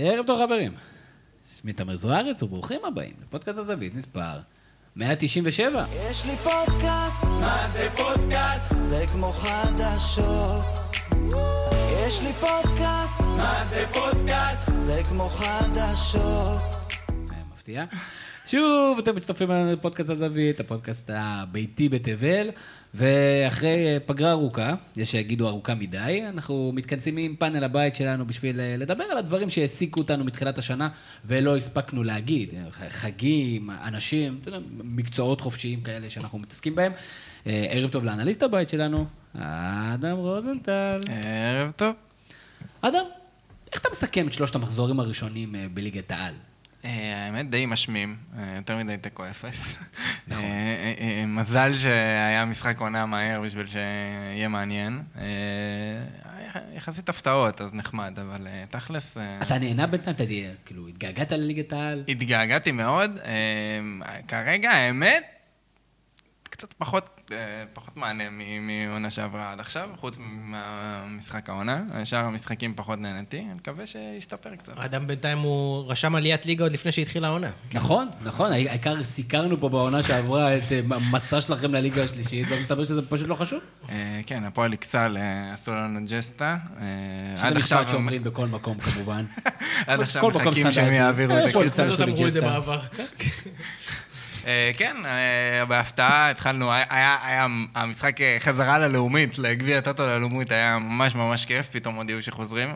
ערב טוב חברים. שמי תמיר זוארץ וברוכים הבאים לפודקאסט הזווית מספר 197. יש לי פודקאסט, מה זה פודקאסט? זה כמו חדשות. יש לי פודקאסט, מה זה פודקאסט? זה כמו חדשות. מפתיע. שוב, אתם מצטרפים אלינו לפודקאסט הזווית, הפודקאסט הביתי בתבל, ואחרי אה, פגרה ארוכה, יש שיגידו ארוכה מדי, אנחנו מתכנסים עם פאנל הבית שלנו בשביל אה, לדבר על הדברים שהעסיקו אותנו מתחילת השנה ולא הספקנו להגיד. חגים, אנשים, מקצועות חופשיים כאלה שאנחנו מתעסקים בהם. אה, ערב טוב לאנליסט הבית שלנו, אדם רוזנטל. ערב טוב. אדם, איך אתה מסכם את שלושת המחזורים הראשונים בליגת העל? אה, האמת די משמים, אה, יותר מדי תיקו אפס. נכון. אה, מזל שהיה משחק עונה מהר בשביל שיהיה מעניין. יחסית הפתעות, אז נחמד, אבל תכלס... אתה נהנה בינתיים? אתה כאילו, התגעגעת לליגת העל? התגעגעתי מאוד. כרגע, האמת, קצת פחות, אה, פחות מענה מ- מעונה שעברה עד עכשיו, חוץ מהמשחק העונה. שאר המשחקים פחות נהניתי, אני מקווה שישתפר קצת. האדם בינתיים הוא רשם עליית ליגה עוד לפני שהתחילה העונה. נכון, נכון, העיקר סיקרנו פה בעונה שעברה את אה, המסע שלכם לליגה השלישית, ומסתבר שזה פשוט לא חשוב. אה, כן, הפועל אה, עשו לנו ג'סטה. אה, שזה עד עכשיו משפט שאומרים בכל מקום כמובן. עד עכשיו מחכים שהם. יעבירו אה, את הכסף. אה, כן, אה, בהפתעה התחלנו, היה- המשחק אה, חזרה ללאומית, לגביע הטוטו ללאומית, היה ממש ממש כיף, פתאום הודיעו שחוזרים.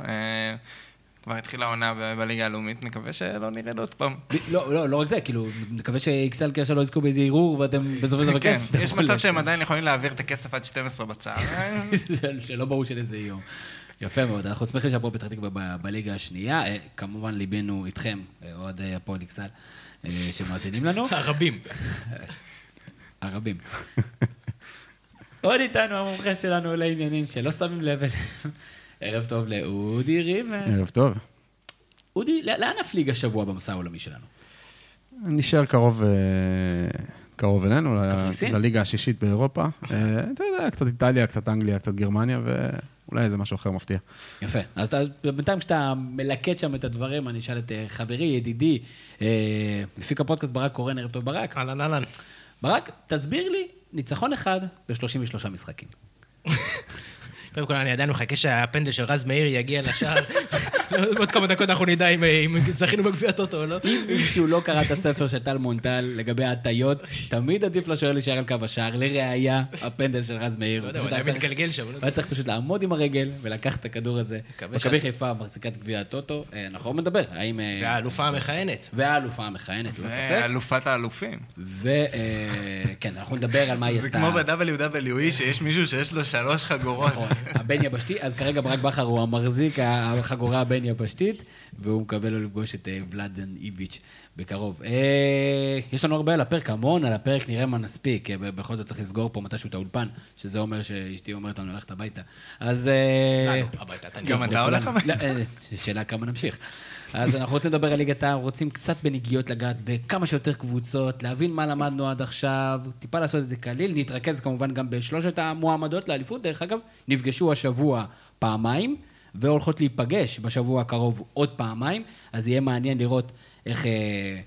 כבר התחילה העונה בליגה הלאומית, נקווה שלא נרד עוד פעם. לא, לא, לא רק זה, כאילו, נקווה שאיקסל קשר לא יזכו באיזה ערעור, ואתם בסופו של דבר כן, כן. יש תלכו מצב שהם עדיין יכולים להעביר את הכסף עד 12 בצהריים. של- שלא ברור של איזה יום. יפה מאוד, אנחנו שמחים שהפועל פתח תקווה בליגה השנייה. כמובן, ליבנו איתכם, אוהדי הפועל איקסל, שמאזינים לנו. הרבים. הרבים. עוד איתנו המומחה שלנו לעניינים שלא שמים לב אליהם. ערב טוב לאודי ריבר. ערב טוב. אודי, לא- לאן הפליג השבוע במסע העולמי שלנו? נשאר קרוב, אה, קרוב אלינו? לליגה השישית באירופה. אה, אתה יודע, קצת איטליה, קצת אנגליה, קצת גרמניה, ואולי איזה משהו אחר מפתיע. יפה. אז אתה, בינתיים כשאתה מלקט שם את הדברים, אני אשאל את אה, חברי, ידידי, אה, מפיק הפודקאסט ברק קורן, ערב טוב ברק. אהלן אהלן. ברק, תסביר לי ניצחון אחד ב-33 משחקים. קודם כל, אני עדיין מחכה שהפנדל של רז מאיר יגיע לשער. עוד כמה דקות אנחנו נדע אם- זכינו בגביע הטוטו או לא. אם מישהו לא קרא את הספר של טל מונטל לגבי ההטיות, תמיד עדיף לשוער להישאר על קו השער. לראיה, הפנדל של רז מאיר. לא יודע, הוא היה מתגלגל שם. לא הוא. היה צריך פשוט לעמוד עם הרגל ולקחת את הכדור הזה. מכבי חיפה מחזיקה את גביע הטוטו, אה, אנחנו עוד נדבר, האם... אה, והאלופה המכהנת. והאלופה המכהנת, ללא ספק. אלופת האלופים. וכן, אנחנו נדבר על מה היא זה עשתה. כמו ב-WWE, שיש מישהו שיש לו שלוש חגורות. נכון, הבין יבשתי, אז כרגע ברק בכר הוא המחזיק החגורה הבין יבשתית, והוא מקווה לו לפגוש את אה, ולאדן איביץ' בקרוב. אה, יש לנו הרבה על הפרק, המון על הפרק, נראה מה נספיק. אה, בכל זאת צריך לסגור פה מתישהו את האולפן, שזה אומר שאשתי אומרת לנו ללכת הביתה. אז... הביתה, אתה גם אתה. הולך הביתה? לא, שאלה כמה נמשיך. אז אנחנו רוצים לדבר על ליגת העל, רוצים קצת בנגיעות לגעת בכמה שיותר קבוצות, להבין מה למדנו עד עכשיו, טיפה לעשות את זה קליל. נתרכז כמובן גם בשלושת המועמדות לאליפות. דרך אגב, נפגשו השבוע פעמיים, והולכות להיפגש בשבוע הקרוב עוד פעמיים, אז יהיה מעניין לראות איך אה,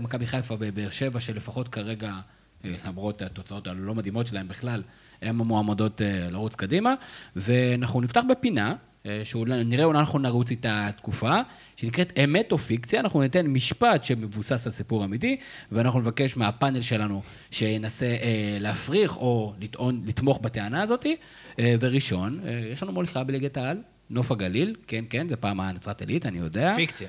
מכבי חיפה בבאר שבע, שלפחות כרגע, אה, למרות התוצאות הלא מדהימות שלהם בכלל, הן המועמדות אה, לרוץ קדימה. ואנחנו נפתח בפינה, אה, שאולי נראה אולי אנחנו נרוץ איתה תקופה, שנקראת אמת או פיקציה. אנחנו ניתן משפט שמבוסס על סיפור אמיתי, ואנחנו נבקש מהפאנל שלנו שינסה אה, להפריך או לטעון, לתמוך בטענה הזאת. אה, וראשון, אה, יש לנו מוליכה בליגת העל, נוף הגליל, כן, כן, זה פעם הנצרת עילית, אני יודע. פיקציה.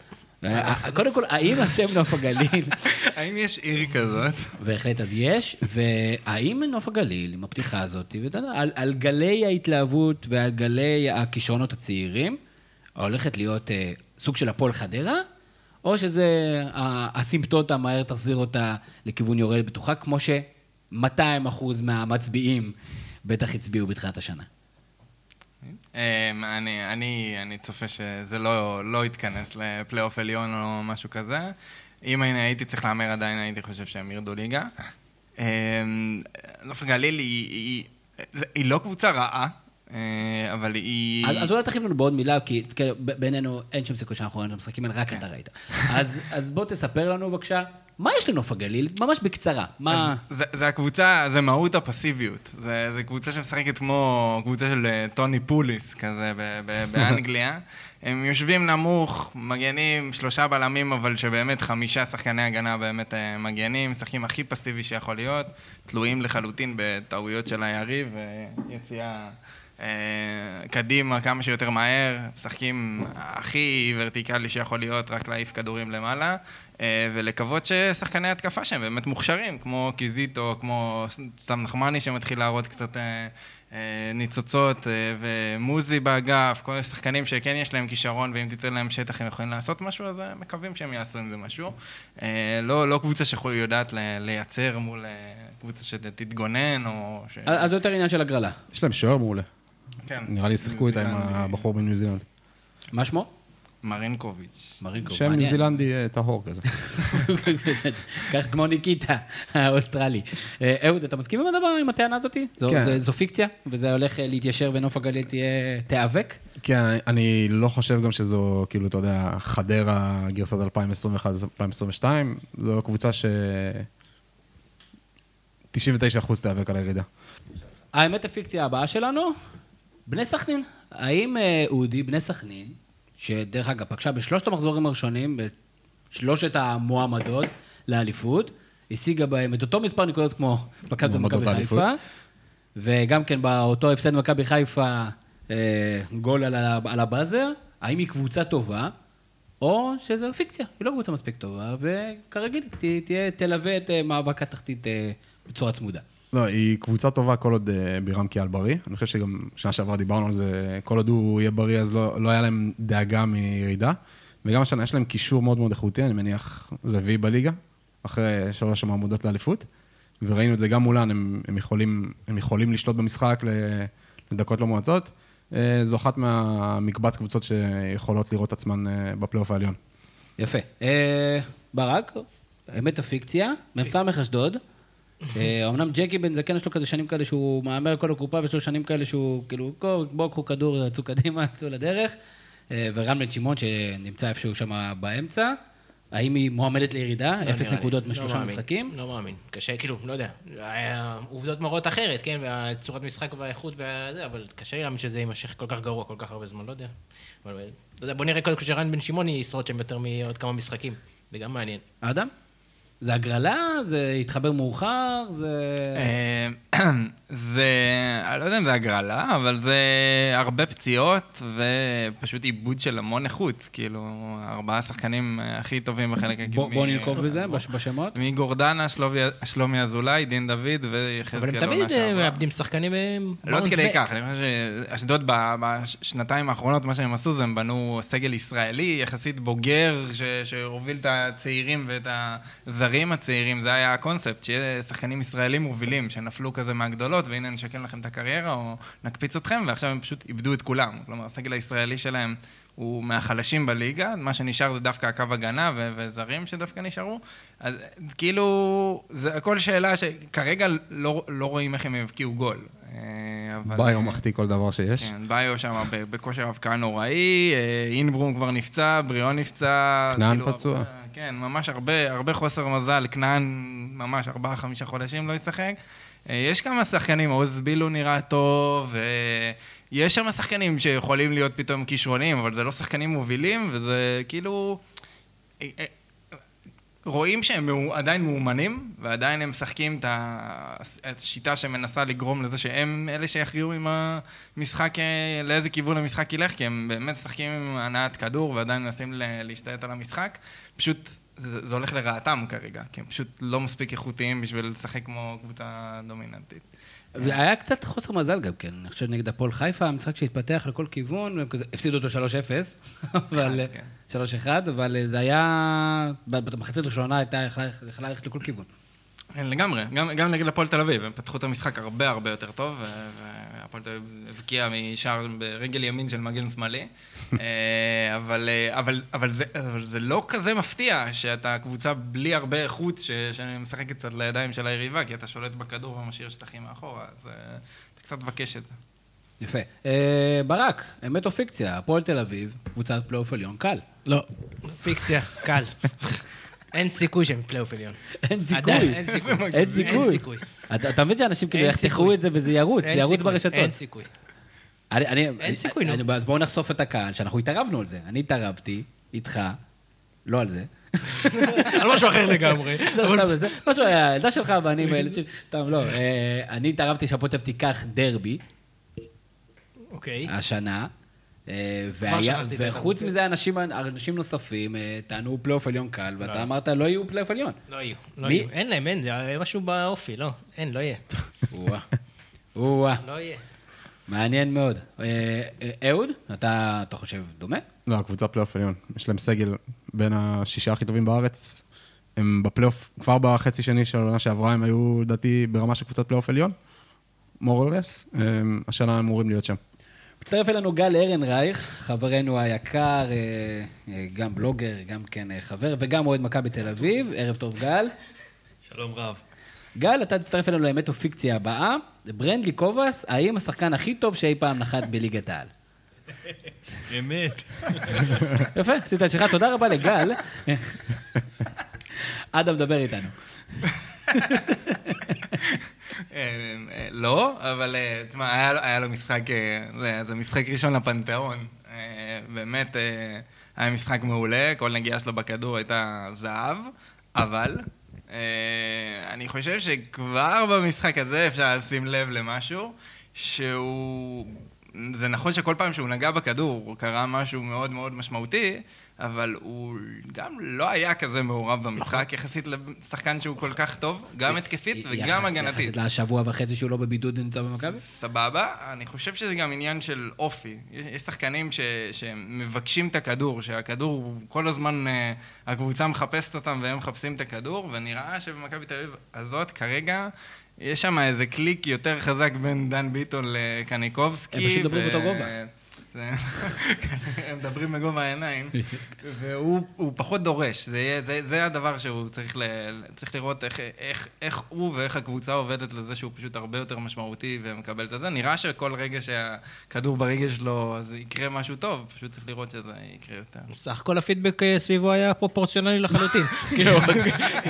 קודם כל, האם השם נוף הגליל... האם יש עיר כזאת? בהחלט, אז יש, והאם נוף הגליל, עם הפתיחה הזאת, ואתה יודע, על, על גלי ההתלהבות ועל גלי הכישרונות הצעירים, הולכת להיות אה, סוג של הפועל חדרה, או שזה ה- הסימפטוטה מהר תחזיר אותה לכיוון יורד בטוחה, כמו ש-200 אחוז מהמצביעים בטח הצביעו בתחילת השנה. אמ, אני, אני, אני צופה שזה לא, לא יתכנס לפלייאוף עליון או משהו כזה. אם אני הייתי צריך להמר עדיין, הייתי חושב שהם ירדו ליגה. אמ, נוף הגליל היא, היא, זה- היא לא קבוצה רעה, אבל היא... אז, אז אולי תרחיב לנו בעוד מילה, כי בינינו אין שום סיכוי שאנחנו רואים את המשחקים האלה, רק כן. אתה ראית. אז, אז בוא תספר לנו בבקשה, מה יש לנוף הגליל? ממש בקצרה. מה... אז זה, זה הקבוצה, זה מהות הפסיביות. זה, זה קבוצה שמשחקת כמו קבוצה של אה, טוני פוליס כזה ב, ב, באנגליה. הם יושבים נמוך, מגנים, שלושה בלמים, אבל שבאמת חמישה שחקני הגנה באמת אה, מגנים, משחקים הכי פסיבי שיכול להיות, תלויים לחלוטין בטעויות של היריב, ויציאה אה, קדימה כמה שיותר מהר, משחקים הכי ורטיקלי שיכול להיות, רק להעיף כדורים למעלה, אה, ולקוות ששחקני התקפה שהם באמת מוכשרים, כמו קיזיטו, כמו סתם נחמני שמתחיל להראות קצת אה, אה, ניצוצות, אה, ומוזי באגף, כל מיני שחקנים שכן יש להם כישרון, ואם תיתן להם שטח הם יכולים לעשות משהו, אז אה, מקווים שהם יעשו עם זה משהו. אה, לא, לא קבוצה שיודעת לייצר מול אה, קבוצה שתתגונן, או ש... אז זה יותר עניין של הגרלה. יש להם שוער מעולה. כן. נראה לי שיחקו איתה עם. הבחור בניו זילנד. מה שמו? מרינקוביץ'. מרינקו. שם ניו. זילנדי אה, טהור כזה. כך כמו ניקיטה, האוסטרלי. אה, אהוד, אתה מסכים עם הדבר, עם הטענה הזאת? זו, כן. זו, פיקציה, וזה הולך אה, להתיישר ונוף הגליל תהיה... תיאבק? כן, אני- אני לא חושב גם שזו, כאילו, אתה יודע, חדרה גרסת 2021-2022, זו קבוצה ש... 99% תיאבק על הירידה. האמת הפיקציה הבאה שלנו, בני סכנין. האם אה, אודי, בני סכנין, שדרך אגב פגשה בשלושת המחזורים הראשונים, בשלושת המועמדות לאליפות, השיגה בהם את אותו מספר נקודות כמו מכבי מכבי. חיפה, וגם כן באותו הפסד מכבי חיפה, אה, גול על, על הבאזר, האם היא קבוצה טובה, או שזו פיקציה, היא לא קבוצה מספיק טובה, וכרגיל, תהיה, תלווה את אה, מאבק התחתית בצורה צמודה. לא, היא קבוצה טובה כל עוד אה, בירם קיאל בריא. אני חושב שגם שנה שעברה דיברנו על זה, כל עוד הוא יהיה בריא, אז לא, לא היה להם דאגה מירידה. וגם השנה יש להם קישור מאוד מאוד איכותי, אני מניח רביעי בליגה, אחרי שלוש המעמודות לאליפות. וראינו את זה גם מולן, הם, הם, יכולים, הם יכולים לשלוט במשחק לדקות לא מועטות. אה, זו אחת מהמקבץ קבוצות שיכולות לראות עצמן אה, בפלייאוף העליון. יפה. אה, ברק, אמת הפיקציה, מ"ס אשדוד. אה, אמנם ג'קי בן זקן יש לו כזה שנים כאלה שהוא מהמר כל הקופה, ויש לו שנים כאלה שהוא כאילו, "בואו, קחו כדור, יצאו קדימה, יצאו לדרך. אה, ורמלן שמעון שנמצא איפשהו שם באמצע. האם היא מועמדת לירידה? לא אפס. נקודות לא משלושה. משחקים? לא מאמין. קשה, כאילו, לא יודע. העובדות מראות אחרת, כן? והצורת משחק והאיכות וזה, אבל קשה לי להאמין שזה יימשך כל כך גרוע כל כך הרבה זמן, לא יודע. אבל, לא יודע, בוא נראה קודם כל שרן בן שמעון ישרוד שם יותר מעוד כמה משחקים. זה גם מעניין. אדם? זה הגרלה? זה התחבר מאוחר? זה... אה, זה, אני לא יודע אם זה הגרלה, אבל זה הרבה פציעות ופשוט עיבוד של המון איכות. כאילו, ארבעה שחקנים אה, הכי טובים בחלק הקדמי. בוא ננקוב בזה בש- בשמות. מגורדנה, שלומי- אזולאי, דין דוד אבל ויחזקאל הם עונה תמיד אה, שעברה. מאבדים שחקנים לא עד כדי. כך, אני חושב שאשדוד בשנתיים האחרונות, מה שהם עשו זה הם בנו סגל ישראלי, יחסית בוגר, ש- שהוביל את הצעירים ואת הזרים הצעירים, זה היה הקונספט, שיהיה שחקנים ישראלים מובילים, שנפלו כזה מהגדולות, והנה נשקם לכם את הקריירה, או נקפיץ אתכם, ועכשיו הם פשוט איבדו את כולם. כלומר, הסגל הישראלי שלהם הוא מהחלשים בליגה, מה שנשאר זה דווקא הקו הגנה ו- וזרים שדווקא נשארו. אז כאילו, זה הכל שאלה שכרגע לא, לא רואים איך הם יבקיעו גול. אה, אבל- ביו מחטיא כל דבר שיש. כן, ביו שם בכושר הבקעה נוראי, אה, אינברום כבר נפצע, בריאון נפצע. כנען כאילו, פצוע. הרבה- כן, ממש הרבה, הרבה חוסר מזל, כנען ממש ארבעה, חמישה חודשים לא ישחק. אה, יש כמה שחקנים, עוז בילו נראה טוב, אה, יש שם שחקנים שיכולים להיות פתאום כישרונים, אבל זה לא שחקנים מובילים, וזה כאילו... רואים שהם עדיין מאומנים, ועדיין הם משחקים את השיטה שמנסה לגרום לזה שהם אלה שיכריעו עם המשחק, לאיזה כיוון המשחק ילך, כי הם באמת משחקים עם הנעת כדור ועדיין מנסים להשתלט על המשחק. פשוט זה, זה הולך לרעתם כרגע, כי הם פשוט לא מספיק איכותיים בשביל לשחק כמו קבוצה דומיננטית. היה קצת חוסר מזל גם כן. אני חושב נגד הפועל חיפה, המשחק שהתפתח לכל כיוון, והם כזה, הפסידו אותו 3-0, אבל... כן. 3-1, אבל זה היה... במחצית הראשונה הייתה יכלה ללכת לכל כיוון. כן, לגמרי, גם, גם נגד הפועל תל אביב, הם פתחו את המשחק הרבה הרבה יותר טוב, ו- והפועל תל אביב הבקיע משער ברגל ימין של מגן שמאלי, אה, אבל, אה, אבל, אבל, זה, אבל זה לא כזה מפתיע שאתה קבוצה בלי הרבה איכות ש- שמשחקת קצת לידיים של היריבה, כי אתה שולט בכדור ומשאיר שטחים מאחורה, אז אה, אתה קצת מבקש את זה. יפה. אה, ברק, אמת או פיקציה? הפועל תל אביב, קבוצת פלייאוף עליון, קל. לא. פיקציה, קל. אין סיכוי שהם פלייאוף עליון. אין סיכוי. אין סיכוי. אין. אתה מבין שאנשים כאילו יחתכו. את זה וזה ירוץ, זה ירוץ ברשתות. אין סיכוי. אני, אני, אין אני, סיכוי, נו. אז בואו נחשוף את הקהל, שאנחנו התערבנו על זה. אני התערבתי, איתך, לא על זה. על משהו אחר לגמרי. משהו היה, הילדה שלך ואני והילד שלי, סתם, לא. אה, אני התערבתי אביב תיקח דרבי אוקיי. השנה. אה, והיה, וחוץ הדרבי. מזה, אנשים, אנשים נוספים אה, טענו פלייאוף עליון קל, ואתה אמרת, לא יהיו פלייאוף עליון. לא יהיו. לא מי? יהיו. אין להם, אין, זה משהו באופי, לא. אין, לא יהיה. או-אה. או-אה, לא יהיה. מעניין מאוד. אה, אה, אהוד, אתה אתה חושב דומה? לא, הקבוצה פלייאוף עליון. יש להם סגל בין השישה הכי טובים בארץ. הם בפלייאוף, כבר בחצי שני של העונה שעברה, הם היו, לדעתי, ברמה של קבוצת פלייאוף עליון. more or less. השנה הם אמורים להיות שם. מצטרף אלינו גל ארנרייך, חברנו היקר, אה, אה, גם בלוגר, גם כן אה, חבר, וגם אוהד מכבי תל אביב. ערב טוב, גל. שלום רב. גל, אתה תצטרף אלינו לאמת או פיקציה הבאה. ברנדלי קוואס, האם השחקן הכי טוב שאי פעם נחת בליגת העל? אמת. יפה, עשית את שלך, תודה רבה לגל. אדם, דבר איתנו. אה, אה, לא, אבל אה, תשמע, היה לו- משחק, זה- משחק ראשון לפנתיאון. באמת, היה משחק מעולה, כל נגיעה שלו בכדור הייתה זהב, אבל אני חושב שכבר במשחק הזה אפשר לשים לב למשהו, שהוא... זה נכון שכל פעם שהוא נגע בכדור קרה משהו מאוד מאוד משמעותי, אבל הוא גם לא היה כזה מעורב במשחק, יחסית לשחקן שהוא כל כך טוב, גם התקפית וגם הגנתית. יחסית לשבוע וחצי שהוא לא בבידוד ונמצא במכבי? סבבה, אני חושב שזה גם עניין של אופי. יש, שחקנים שמבקשים את הכדור, שהכדור, כל הזמן אה, הקבוצה מחפשת אותם והם מחפשים את הכדור, ונראה שבמכבי תל אביב הזאת כרגע... יש שם איזה קליק יותר חזק בין דן ביטון לקניקובסקי. הם פשוט מדברים באותו גובה. הם מדברים בגובה העיניים, והוא הוא פחות דורש, זה, יהיה- זה, זה הדבר שהוא צריך, ל, צריך לראות איך, איך, איך הוא ואיך הקבוצה עובדת לזה שהוא פשוט הרבה יותר משמעותי ומקבל את זה. נראה שכל רגע שהכדור ברגל שלו אז יקרה משהו טוב, פשוט צריך לראות שזה יקרה יותר. סך הכל הפידבק אה, סביבו היה פרופורציונלי לחלוטין. כאילו,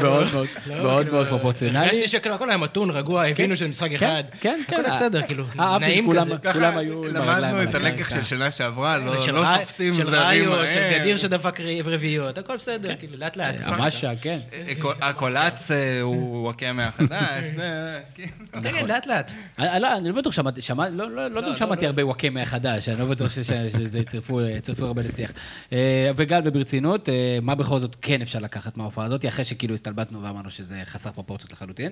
מאוד מאוד, לא, מאוד כאילו, מאוד פרופורציונלי. הרגשתי שכאילו הכל היה מתון, רגוע, הבינו שזה משחק אחד. כן, כן. הכל היה בסדר, כאילו, אהבתי נעים כזה. כולם היו למדנו את הלקח. של שנה שעברה, לא, של לא רא- שופטים של זרים. ראיו, אה, של גדיר שדפק רביעיות, הכל בסדר, כאילו, לאט לאט. המש"א, כן. אה, הקולץ אה, הוא וואקמה החדש, אה, כן. כן, כן, לאט לאט. אני לא- אני לא בטוח שמעתי, שמע- לא- לא לא יודע אם שמעתי הרבה וואקמה החדש, אני לא בטוח שזה יצרפו הרבה לשיח. אה, וגל, וברצינות, אה, מה בכל זאת כן אפשר לקחת מההופעה הזאת, אחרי שכאילו הסתלבטנו ואמרנו שזה חסר פרופורציות לחלוטין?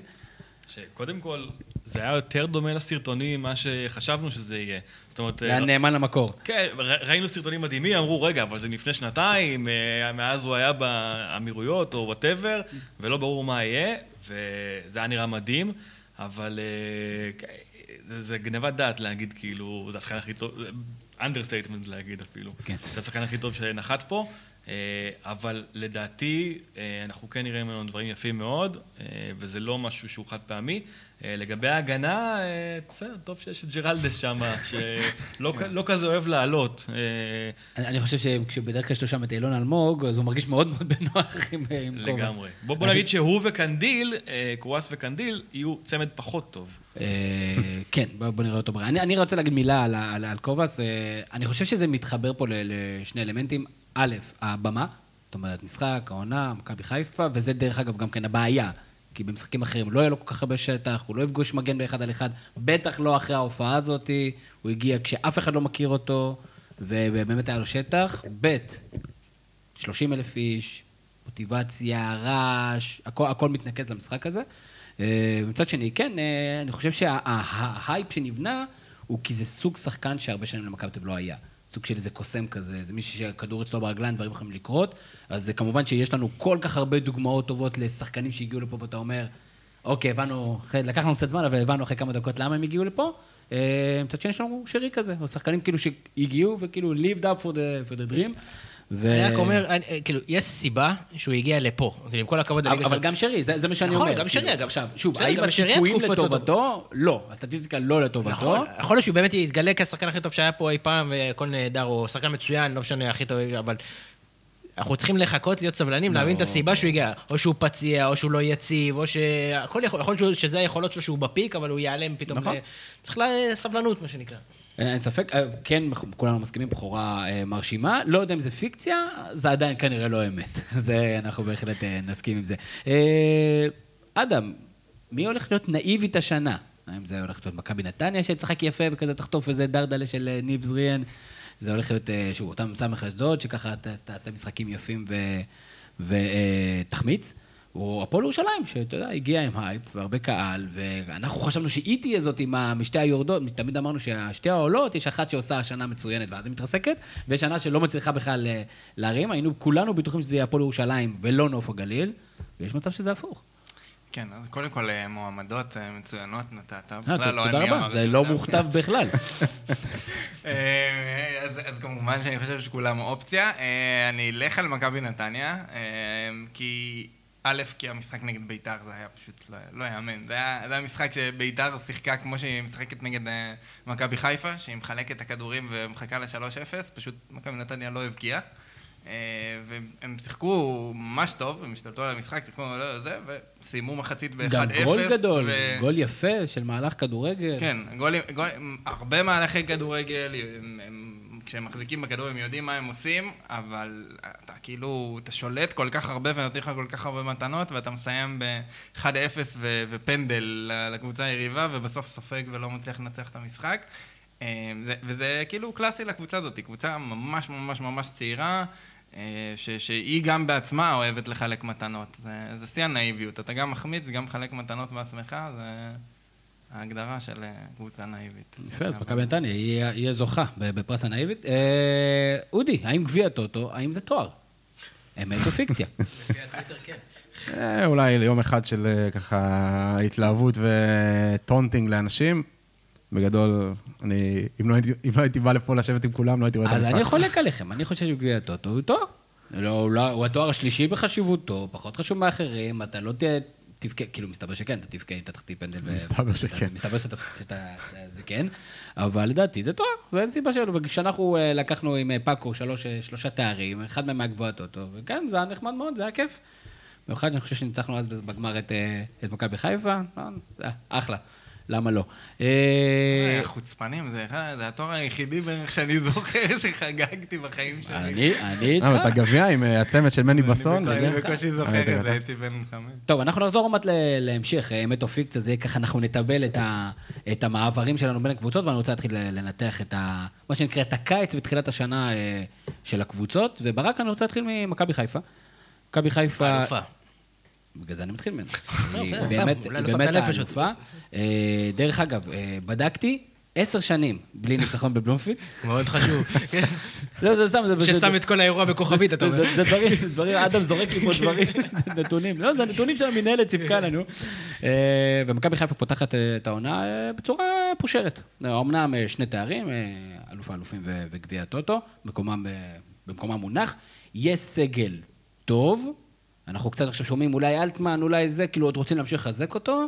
שקודם כל, זה היה יותר דומה לסרטונים ממה שחשבנו שזה יהיה. זאת אומרת... היה אה, נאמן למקור. כן, ראינו סרטונים מדהימים, אמרו, רגע, אבל זה לפני שנתיים, אה, מאז הוא היה באמירויות או וואטאבר, ולא ברור מה יהיה, וזה היה נראה מדהים, אבל אה, זה- גנבת דעת להגיד, כאילו, זה השחקן הכי טוב, understatement להגיד אפילו. כן. זה השחקן הכי טוב שנחת פה, אבל לדעתי, אה, אנחנו כן נראה ממנו דברים יפים מאוד, אה, וזה לא משהו שהוא חד פעמי. אה, לגבי ההגנה, אה, בסדר, טוב שיש את ג'רלדס שם, שלא כ- לא כזה אוהב לעלות. אה, אני חושב שכשבדרך כלל יש לו שם את אילון אלמוג, אז הוא מרגיש מאוד מאוד בנוח עם קוואס. לגמרי. בוא נגיד שהוא וקנדיל, אה, קוואס וקנדיל, יהיו צמד פחות טוב. אה, כן, בוא נראה אותו. אני, אני רוצה להגיד מילה על, ה- על, על קובאס. אה, אני חושב שזה מתחבר פה לשני אלמנטים. א', הבמה, זאת אומרת, משחק, העונה, מכבי חיפה, וזה דרך אגב גם כן הבעיה. כי במשחקים אחרים לא יהיה לו כל כך הרבה שטח, הוא לא יפגוש מגן באחד על אחד, בטח לא אחרי ההופעה הזאת. הוא הגיע כשאף אחד לא מכיר אותו, ובאמת היה לו שטח. ב', 30 אלף איש, מוטיבציה, רעש, הכל, הכל מתנקז למשחק הזה. אה, מצד שני, כן, אה, אני חושב שההייפ שנבנה הוא כי זה סוג שחקן שהרבה שנים למכבי תל לא היה. סוג של איזה קוסם כזה, זה מישהו שהכדור אצלו ברגליים, דברים יכולים לקרות. אז זה כמובן שיש לנו כל כך הרבה דוגמאות טובות לשחקנים שהגיעו לפה, ואתה אומר, אוקיי, הבנו, אחרי- לקח לנו קצת זמן, אבל הבנו אחרי כמה דקות למה הם הגיעו לפה. אה, מצד שני, יש לנו שרי כזה, או שחקנים כאילו שהגיעו וכאילו lived up for the, for the dream. ו... אני רק אומר, אני- אה, כאילו, יש סיבה שהוא הגיע לפה. כאילו, עם כל הכבוד לליגה אבל שלו. גם שרי, זה, זה מה שאני נכון, אומר. גם שרי, כאילו, אגב. עכשיו, שוב, האם הסיכויים לטובתו? לא. הסטטיסטיקה לא לטובתו. נכון, יכול להיות שהוא באמת יתגלה כשחקן הכי טוב שהיה פה אי פעם, והכל נהדר, או שחקן מצוין, לא משנה, הכי טוב, אבל... אנחנו צריכים לחכות, להיות סבלנים, להבין את הסיבה שהוא הגיע. או שהוא פציע, או שהוא לא יציב, או ש... הכל יכול, יכול להיות שזה היכולות שלו שהוא בפיק, אבל הוא ייעלם פתאום. נכון. צריך לה- סבלנות, מה שנקרא. אין אין ספק, אה, כן, כולנו מסכימים, בחורה אה, מרשימה. לא יודע אם זה פיקציה, זה עדיין כנראה לא אמת. זה, אנחנו בהחלט אה, נסכים עם זה. אה, אדם, מי הולך להיות נאיבית השנה? האם זה הולך להיות מכבי נתניה שתשחק יפה וכזה תחטוף איזה דרדלה של אה, ניב זריאן? זה הולך להיות, אה, שוב, אותה מ.ס. אשדוד, שככה ת- תעשה משחקים יפים ותחמיץ. או הפועל ירושלים, שאתה יודע, הגיע עם הייפ והרבה קהל, ואנחנו חשבנו שהיא תהיה זאת עם משתי היורדות, תמיד אמרנו שהשתי העולות, יש אחת שעושה השנה מצוינת ואז היא מתרסקת, ויש שנה שלא מצליחה בכלל אה, להרים, היינו כולנו בטוחים שזה יהיה הפועל ירושלים ולא נוף הגליל, ויש מצב שזה הפוך. כן, אז קודם כל אה, מועמדות אה, מצוינות נתת, אה, בכלל לא אני אמרתי. זה לא. מוכתב בכלל. אז, כמובן שאני חושב שכולם אופציה. אני אלך על מכבי נתניה, כי א', כי המשחק נגד ביתר זה היה פשוט לא, לא יאמן. זה היה, זה היה משחק שביתר שיחקה כמו שהיא משחקת נגד אה, מכבי חיפה, שהיא מחלקת את הכדורים ומחכה ל-3-0, פשוט מכבי נתניה לא הבקיעה. אה, והם שיחקו ממש טוב, הם השתלטו על המשחק, שיחקו לא זה, וסיימו מחצית ב-1-0. גם גול גדול, ו- גול יפה של מהלך כדורגל. כן, גולים, גול, הרבה מהלכי כדורגל, הם, הם, כשהם מחזיקים בכדור הם יודעים מה הם עושים, אבל אתה כאילו, אתה שולט כל כך הרבה ונותנים לך כל כך הרבה מתנות, ואתה מסיים ב-1-0 ו- ופנדל לקבוצה היריבה, ובסוף סופג ולא מצליח לנצח את המשחק. אה, זה, וזה כאילו קלאסי לקבוצה הזאת, קבוצה ממש ממש ממש צעירה. אה, ש, שהיא גם בעצמה אוהבת לחלק מתנות. זה, זה שיא הנאיביות. אתה גם מחמיץ, גם מחלק מתנות בעצמך, זה ההגדרה של אה, קבוצה נאיבית. יפה, אז מכבי נתניה היא היא הזוכה בפרס הנאיבית. אה, אודי, האם גביע טוטו, האם זה תואר? אמת או פיקציה? אה, אולי ליום אחד של ככה התלהבות וטונטינג לאנשים. בגדול, אני, אם לא, הייתי, אם לא הייתי בא לפה לשבת עם כולם, לא הייתי רואה את אז המשחק. אני חולק עליכם, אני חושב שגביע טוטו הוא תואר. לא, לא- הוא התואר השלישי בחשיבותו, פחות חשוב מאחרים, אתה לא ת- תבכה, כאילו, מסתבר שכן, אתה תבכה אם אתה תחטיא פנדל. מסתבר שכן. מסתבר שאתה- שאתה- שזה כן, אבל לדעתי זה תואר, ואין סיבה שלא. וכשאנחנו אה, לקחנו עם אה, פאקו שלוש, אה, שלושה תארים, אחד מהם מהגבוהה טוטו, וכן, זה היה נחמד מאוד, זה היה כיף. במיוחד אני חושב שניצחנו אז בגמר את, את מכבי חיפה, היה אחלה, למה לא? אה, אה, חוצפנים, זה התואר היחידי בערך שאני זוכר שחגגתי בחיים שלי. אני אני איתך. אה, ואת הגביע עם אה, הצמד של מני בסון. אני? בקושי אה, זוכר את אתה- זה, הייתי בן חמש. טוב, אנחנו נחזור עוד מעט להמשך, אה, אמת או פיקציה, זה יהיה ככה, אנחנו נטבל את, המעברים שלנו בין הקבוצות, ואני רוצה להתחיל ל- לנתח את. מה שנקרא, את הקיץ ותחילת השנה אה, של הקבוצות, וברק, אני רוצה להתחיל ממכבי חיפה. מכבי חיפה... אלופה. בגלל זה אני מתחיל ממנו. לא, היא באמת, לא באמת לב פשוט. האלופה. אה, דרך אגב, אה, בדקתי, עשר שנים בלי ניצחון בבלומפילד. מאוד חשוב. לא, זה סתם, זה... זה- ששם את כל האירוע בכוכבית, אתה זה- אומר. זה- דברים, זה דברים, אדם זורק לי פה דברים, נתונים. לא, זה הנתונים שהמינהלת סיפקה לנו. אה, ומכבי חיפה פותחת את העונה בצורה פושרת. אמנם שני תארים, אלוף האלופים וגביע הטוטו, מקומם, במקומם מונח. יש סגל טוב, אנחנו קצת עכשיו שומעים אולי אלטמן, אולי זה, כאילו עוד רוצים להמשיך לחזק אותו,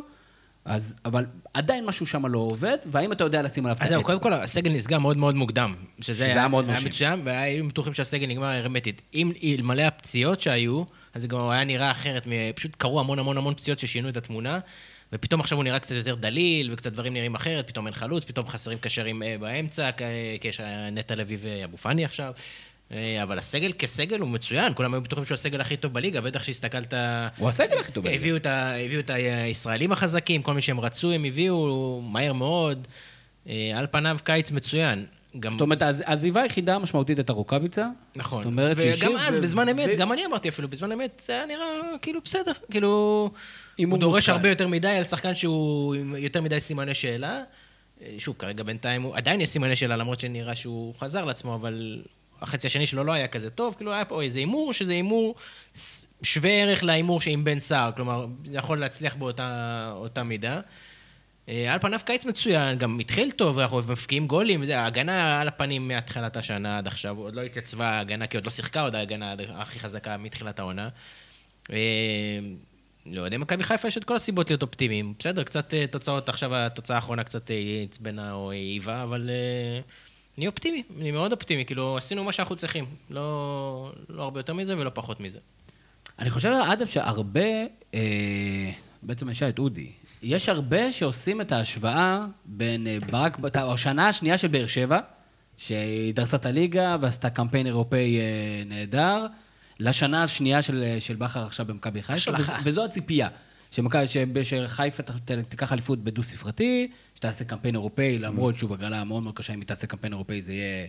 אז, אבל עדיין משהו שם לא עובד, והאם אתה יודע לשים עליו את אז זהו, האצבע? קודם כל, הסגל נסגר מאוד מאוד מוקדם. שזה שזה היה היה מאוד היה מרשים. מצוין, והיינו בטוחים שהסגל נגמר הרמטית. אם אלמלא הפציעות שהיו, אז זה גם היה נראה אחרת. פשוט קרו המון המון המון פציעות ששינו את התמונה, ופתאום עכשיו הוא נראה קצת יותר דליל, וקצת דברים נראים אחרת, פתאום אין חלוץ, פתאום חסרים קשרים אה, באמצע, כי יש אה, נטע לביא ואבו פאני עכשיו. אה, אבל הסגל כסגל הוא מצוין, כולם היו בטוחים שהוא הסגל הכי טוב בליגה, בטח שהסתכלת... הוא הסגל הכי טוב בליגה. הביאו את, ה, הביאו את הישראלים החזקים, כל מי שהם רצו הם הביאו מהר מאוד. אה, על פניו קיץ מצוין. גם, זאת אומרת, העז- העזיבה היחידה המשמעותית הייתה רוקאביצה. נכון. זאת אומרת, וגם שהשאיר אז, ו- בזמן אמת, ו- גם אני אמרתי אפילו, בזמן אמת, זה היה נראה כאילו בסדר. כאילו, הוא הוא דורש מושחת. הרבה יותר מדי על שחקן שהוא עם יותר מדי סימני שאלה. אה, שוב, כרגע בינתיים הוא, עדיין יש סימני שאלה, למרות שנראה שהוא חזר לעצמו, אבל החצי השני שלו לא היה כזה טוב, כאילו היה פה איזה הימור, שזה הימור שווה ערך להימור שעם בן סער, כלומר, זה יכול להצליח באותה אותה מידה. אה, על פניו קיץ מצוין, גם התחיל טוב, אנחנו מפקיעים גולים, ההגנה על הפנים מהתחילת השנה עד עכשיו, עוד לא התייצבה ההגנה, כי עוד לא שיחקה עוד ההגנה הכי חזקה מתחילת העונה. אה, לא יודע, מכבי חיפה יש את כל הסיבות להיות אופטימיים. בסדר, קצת אה, תוצאות, עכשיו התוצאה האחרונה קצת עצבנה או העיבה, אבל אני אופטימי, אני מאוד אופטימי, כאילו, עשינו מה שאנחנו צריכים. לא, לא הרבה יותר מזה ולא פחות מזה. אני חושב, אדם, שהרבה, אה, בעצם אני אשאל את אודי, יש הרבה שעושים את ההשוואה בין אה, ברק, השנה השנייה של באר שבע, שהיא דרסה את הליגה ועשתה קמפיין אירופאי אה, נהדר, לשנה השנייה של, אה, של בכר עכשיו במכבי חיפה, וז, וזו הציפייה. שחיפה תיקח אליפות בדו-ספרתי, שתעשה קמפיין אירופאי, למרות שוב, הגרלה מאוד מאוד קשה, אם היא תעשה קמפיין אירופאי זה יהיה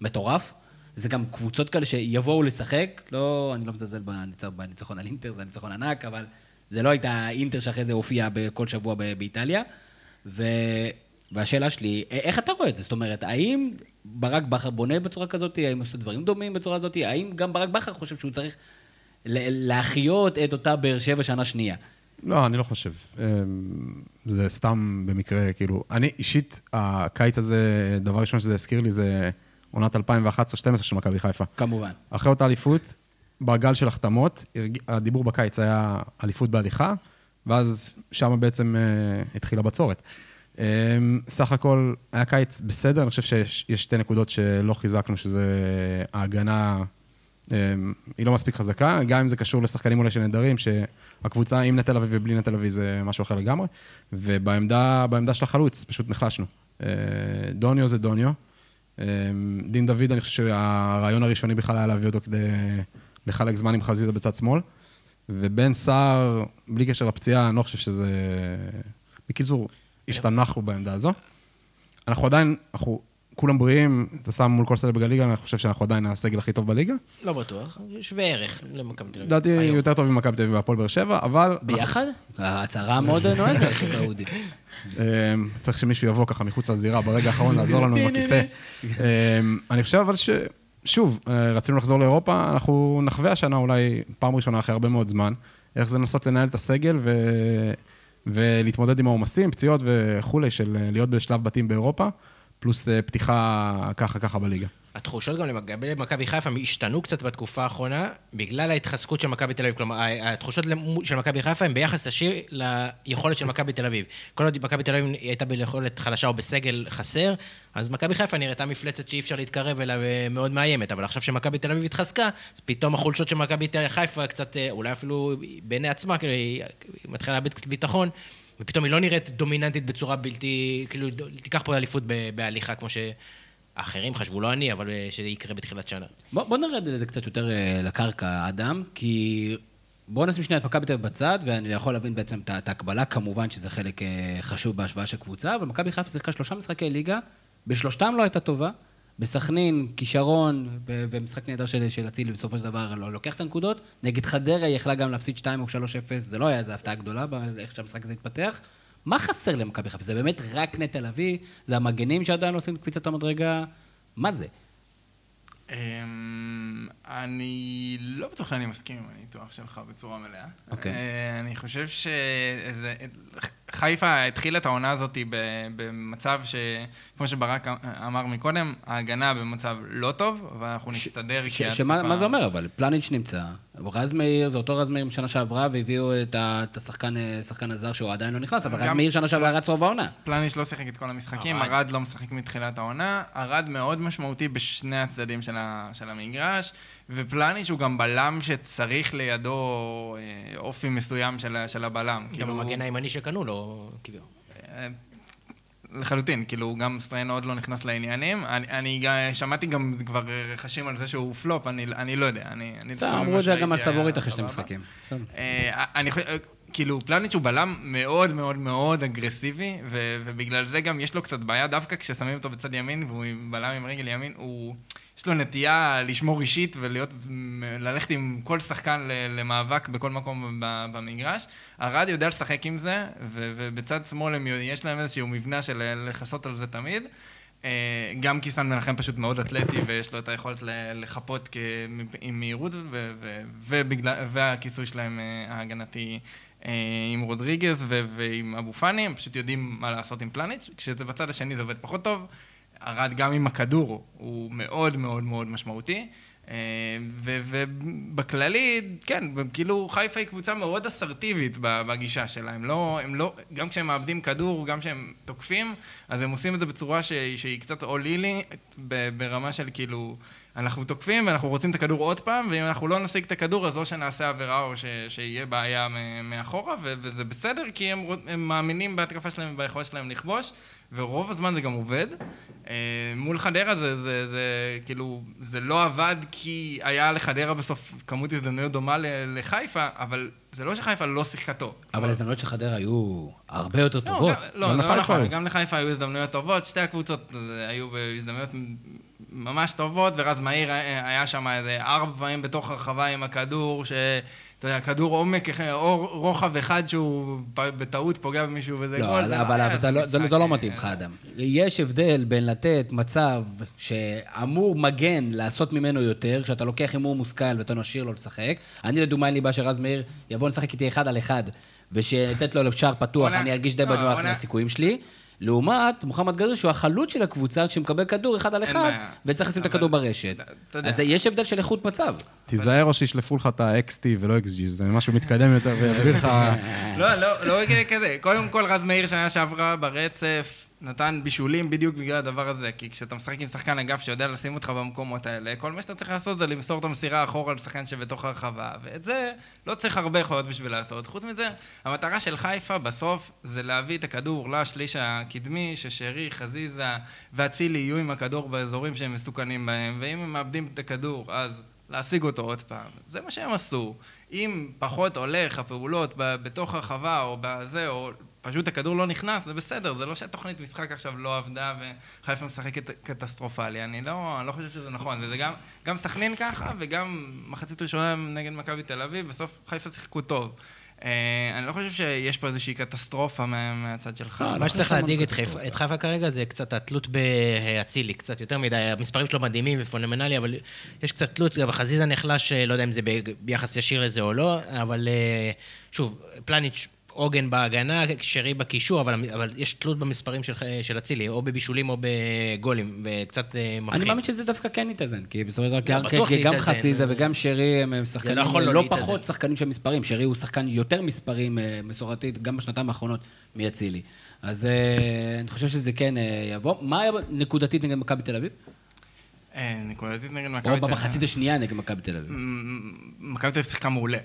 מטורף. זה גם קבוצות כאלה שיבואו לשחק, לא, אני לא מזלזל בניצח, בניצחון על אינטר, זה היה ניצחון ענק, אבל זה לא הייתה אינטר שאחרי זה הופיע כל שבוע באיטליה. ו... והשאלה שלי, איך אתה רואה את זה? זאת אומרת, האם ברק בכר בונה בצורה כזאת? האם עושה דברים דומים בצורה הזאת? האם גם ברק בכר חושב שהוא צריך להחיות את אותה באר שבע שנה שנייה? לא, אני לא חושב. אמ, זה סתם במקרה, כאילו... אני אישית, הקיץ הזה, דבר ראשון שזה הזכיר לי זה עונת 2011-2012 של מכבי חיפה. כמובן. אחרי אותה אליפות, בגל של החתמות, הדיבור בקיץ היה אליפות בהליכה, ואז שם בעצם אה, התחילה בצורת. אה, סך הכל היה קיץ בסדר, אני חושב שיש יש שתי נקודות שלא חיזקנו, שזה ההגנה, היא לא מספיק חזקה, גם אם זה קשור לשחקנים אולי שנהדרים, שהקבוצה עם נטל אביב ובלי נטל אביב זה משהו אחר לגמרי, ובעמדה בעמדה של החלוץ פשוט נחלשנו. אה, דוניו זה דוניו. אה, דין דוד, אני חושב שהרעיון הראשוני בכלל היה להביא אותו כדי לחלק זמן עם חזיזה בצד שמאל. ובן סער, בלי קשר לפציעה, אני לא חושב שזה... בקיצור, השתנחנו בעמדה הזו. אנחנו עדיין, אנחנו כולם בריאים, אתה שם מול כל סלב בליגה, אני חושב שאנחנו עדיין הסגל הכי טוב בליגה. לא בטוח, שווה ערך למכבי תל אביב. לדעתי. יותר טוב ממכבי תל אביב והפועל באר שבע, אבל... ביחד? ההצהרה מאוד נועזת של אודי. אה, צריך שמישהו יבוא ככה מחוץ לזירה ברגע האחרון לעזור לנו עם הכיסא. אה, אני חושב אבל ש... שוב, אה, רצינו לחזור לאירופה, אנחנו נחווה השנה אולי פעם ראשונה אחרי הרבה מאוד זמן, איך זה לנסות לנהל את הסגל ו... ולהתמודד עם העומסים, פציעות וכולי, של אה, להיות בשלב בתים באירופה, פלוס אה, פתיחה ככה ככה בליגה. התחושות גם לגבי מכבי חיפה השתנו קצת בתקופה האחרונה, בגלל ההתחזקות של מכבי תל אביב. כלומר, התחושות של מכבי חיפה הן ביחס ישיר ליכולת של מכבי תל אביב. כל עוד מכבי תל אביב הייתה ביכולת חלשה או בסגל חסר, אז מכבי חיפה נראתה מפלצת שאי אפשר להתקרב אליה ומאוד מאיימת. אבל עכשיו שמכבי תל אביב התחזקה, אז פתאום החולשות של מכבי חיפה קצת, אה, אולי אפילו בעיני עצמה, כאילו, היא מתחילה לאבד קצת ביטחון. ופתאום היא לא נראית דומיננטית בצורה בלתי, כאילו, תיקח פה אליפות בהליכה, כמו שאחרים חשבו, לא אני, אבל אה, שזה יקרה בתחילת שנה. בוא, בוא נרד לזה קצת יותר אה, לקרקע, אדם, כי בוא נשים שנייה את מכבי תל אביב בצד, ואני יכול להבין בעצם את ההקבלה, כמובן שזה חלק אה, חשוב בהשוואה של קבוצה, אבל מכבי חיפה שיחקה שלושה משחקי ליגה, בשלושתם לא הייתה טובה. בסכנין, כישרון, ומשחק נהדר של של אצילי, בסופו של דבר לא לוקח את הנקודות. נגד חדרה היא יכלה גם להפסיד 2 או 3-0, זה לא היה איזו הפתעה גדולה באיך שהמשחק הזה התפתח. מה חסר למכבי חיפה? זה באמת רק נטע לביא? זה המגנים שעדיין עושים קפיצת המדרגה? מה זה? אמ, אני לא בטוח שאני מסכים עם הניתוח שלך בצורה מלאה. אוקיי. אה, אני חושב שאיזה... חיפה התחילה את העונה הזאת במצב ש... כמו שברק אמר מקודם, ההגנה במצב לא טוב, ואנחנו נסתדר ש- כי שמה התקופה- מה זה אומר אבל? פלניץ' נמצא, רז מאיר זה אותו רז מאיר משנה שעברה, והביאו את ה- את השחקן אה, השחקן הזר שהוא עדיין לא נכנס, אבל רז גם- מאיר שנה שעברה רץ רוב העונה. פלניש לא שיחק את כל המשחקים, ארד. ארד לא משחק מתחילת העונה, ארד מאוד משמעותי בשני הצדדים של, ה, של המגרש, ופלניש הוא גם בלם שצריך לידו אה, אופי מסוים של, של הבלם. גם המגן הימני שקנו לו, כביכול. אה, לחלוטין, כאילו, גם סטריין עוד לא נכנס לעניינים. אני, אני שמעתי גם כבר רכשים על זה שהוא פלופ, אני, אני לא יודע. אני, אני בסדר, אמרו את זה גם שראיתי על סבורית היה אחרי שני. משחקים. בסדר. אה, אני חושב, כאילו, פלניץ' הוא בלם מאוד מאוד מאוד אגרסיבי, ו- ובגלל זה גם יש לו קצת בעיה, דווקא כששמים אותו בצד ימין, והוא בלם עם רגל ימין, הוא... יש לו נטייה לשמור אישית ולהיות, ללכת עם כל שחקן למאבק בכל מקום במגרש. ארד יודע לשחק עם זה, ובצד שמאל הם, יש להם איזשהו מבנה של לכסות על זה תמיד. אה, גם כי סן מנחם פשוט מאוד אתלטי ויש לו את היכולת לחפות עם מהירות והכיסוי שלהם אה, ההגנתי אה, עם רודריגז ועם אבו פאני, הם פשוט יודעים מה לעשות עם פלניץ', כשזה בצד השני זה עובד פחות טוב. ארד גם עם הכדור הוא מאוד מאוד מאוד משמעותי. אה, ובכללי, כן, כאילו חיפה היא קבוצה מאוד אסרטיבית בגישה שלה. הם לא, הם לא, גם כשהם מאבדים כדור, גם כשהם תוקפים, אז הם עושים את זה בצורה ש- שהיא קצת אולילי, ברמה של כאילו... אנחנו תוקפים ואנחנו רוצים את הכדור עוד פעם, ואם אנחנו לא נשיג את הכדור, אז או שנעשה עבירה או ש, שיהיה בעיה מאחורה, וזה בסדר, כי הם, הם מאמינים בהתקפה שלהם וביכולת שלהם לכבוש, ורוב הזמן זה גם עובד. אה, מול חדרה זה, זה, זה, כאילו, זה לא עבד כי היה לחדרה בסוף כמות הזדמנויות דומה לחיפה, אבל זה לא שחיפה לא שיחקה טוב. אבל ההזדמנויות של חדרה היו הרבה יותר לא, טובות. גם, לא, לא נכון, גם לחיפה היו הזדמנויות טובות, שתי הקבוצות אה, היו בהזדמנויות ממש טובות, ורז מאיר היה שם איזה ארבע פעמים בתוך הרחבה עם הכדור, שאתה יודע, כדור עומק, או רוחב אחד שהוא בטעות פוגע במישהו וזה לא, גול, זה אבל לא זה, לא, זה, זה לא מתאים לך, אדם. יש הבדל בין לתת מצב שאמור מגן לעשות ממנו יותר, כשאתה לוקח הימור מושכל ואתה משאיר לו לשחק. אני לדוגמה אין לי בעיה שרז מאיר יבוא לשחק איתי אחד על אחד, ושנתת לו לשער פתוח, אני ארגיש די בנוח מהסיכויים שלי. לעומת מוחמד גריר, שהוא החלוץ של הקבוצה, שמקבל כדור אחד על אחד, וצריך לשים את הכדור ברשת. אז יש הבדל של איכות מצב. תיזהר או שישלפו לך את ה-XT ולא XG, זה משהו מתקדם יותר ויסביר לך... לא, לא, לא כזה. קודם כל, רז מאיר שנה שעברה ברצף, נתן בישולים בדיוק בגלל הדבר הזה, כי כשאתה משחק עם שחקן אגף שיודע לשים אותך במקומות האלה, כל מה שאתה צריך לעשות זה למסור את המסירה אחורה לשחקן שבתוך הרחבה, ואת זה לא צריך הרבה יכולות בשביל לעשות. חוץ מזה, המטרה של חיפה בסוף זה להביא את הכדור לשליש הקדמי, ששרי, חזיזה ואצילי יהיו עם הכדור באזורים שהם מסוכנים בהם, ואם הם מאבדים את הכדור, אז להשיג אותו עוד פעם. זה מה שהם עשו. אם פחות הולך הפעולות בתוך הרחבה או בזה, או פשוט הכדור לא נכנס, זה בסדר, זה לא שהתוכנית משחק עכשיו לא עבדה וחיפה משחקת קטסטרופלי, אני לא, אני לא חושב שזה נכון, וזה גם, גם סכנין ככה, וגם מחצית ראשונה נגד מכבי תל אביב, בסוף חיפה שיחקו טוב. אה, אני לא חושב שיש פה איזושהי קטסטרופה מהצד שלך. לא, מה שצריך להדאיג את חיפה כרגע זה קצת התלות באצילי, קצת יותר מדי. המספרים שלו מדהימים ופונומנלי, אבל יש קצת תלות, גם חזיזה נחלש, לא יודע אם זה ביחס ישיר לזה או לא, אבל אה, שוב, פלניץ' עוגן בהגנה, שרי בקישור, אבל, אבל יש תלות במספרים של אצילי, או בבישולים או בגולים, וקצת אה, מפחיד. אני מאמין שזה דווקא כן יתאזן, כי בסופו של דבר, כי גם חסיזה וגם שרי הם שחקנים לא, לא, לא פחות שחקנים של מספרים. שרי הוא שחקן יותר מספרים אה, מסורתית, גם בשנתיים האחרונות, מאצילי. אז אה, אני חושב שזה כן יבוא. מה היה נקודתית נגד מכבי תל אביב? נקודתית נגד מכבי תל אביב. או במחצית השנייה נגד מכבי תל אביב. מכבי תל אביב שיחקה מעולה.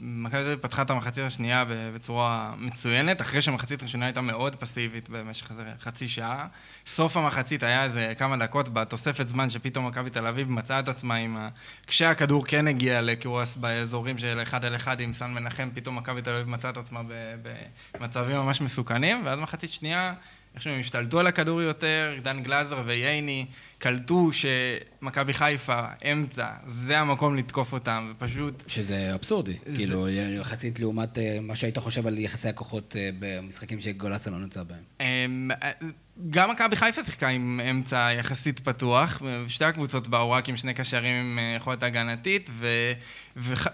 מכבי תל אביב פתחה את המחצית השנייה בצורה מצוינת, אחרי שהמחצית הראשונה הייתה מאוד פסיבית במשך איזה חצי שעה. סוף המחצית היה איזה כמה דקות בתוספת זמן שפתאום מכבי תל אביב מצאה את עצמה עם ה... כשהכדור כן הגיע לקרוס באזורים של אחד על אחד עם סן מנחם, פתאום מכבי תל אביב מצאה את עצמה במצבים ממש מסוכנים, ואז מחצית שנייה... איכשהו הם השתלטו על הכדור יותר, דן גלאזר וייני קלטו שמכבי חיפה, אמצע, זה המקום לתקוף אותם, ופשוט... שזה אבסורדי, זה... כאילו, יחסית לעומת אה, מה שהיית חושב על יחסי הכוחות אה, במשחקים שגולסה לא נמצא בהם. אמ, גם מכבי חיפה שיחקה עם אמצע יחסית פתוח, שתי הקבוצות באו רק עם שני קשרים עם אה, יכולת הגנתית,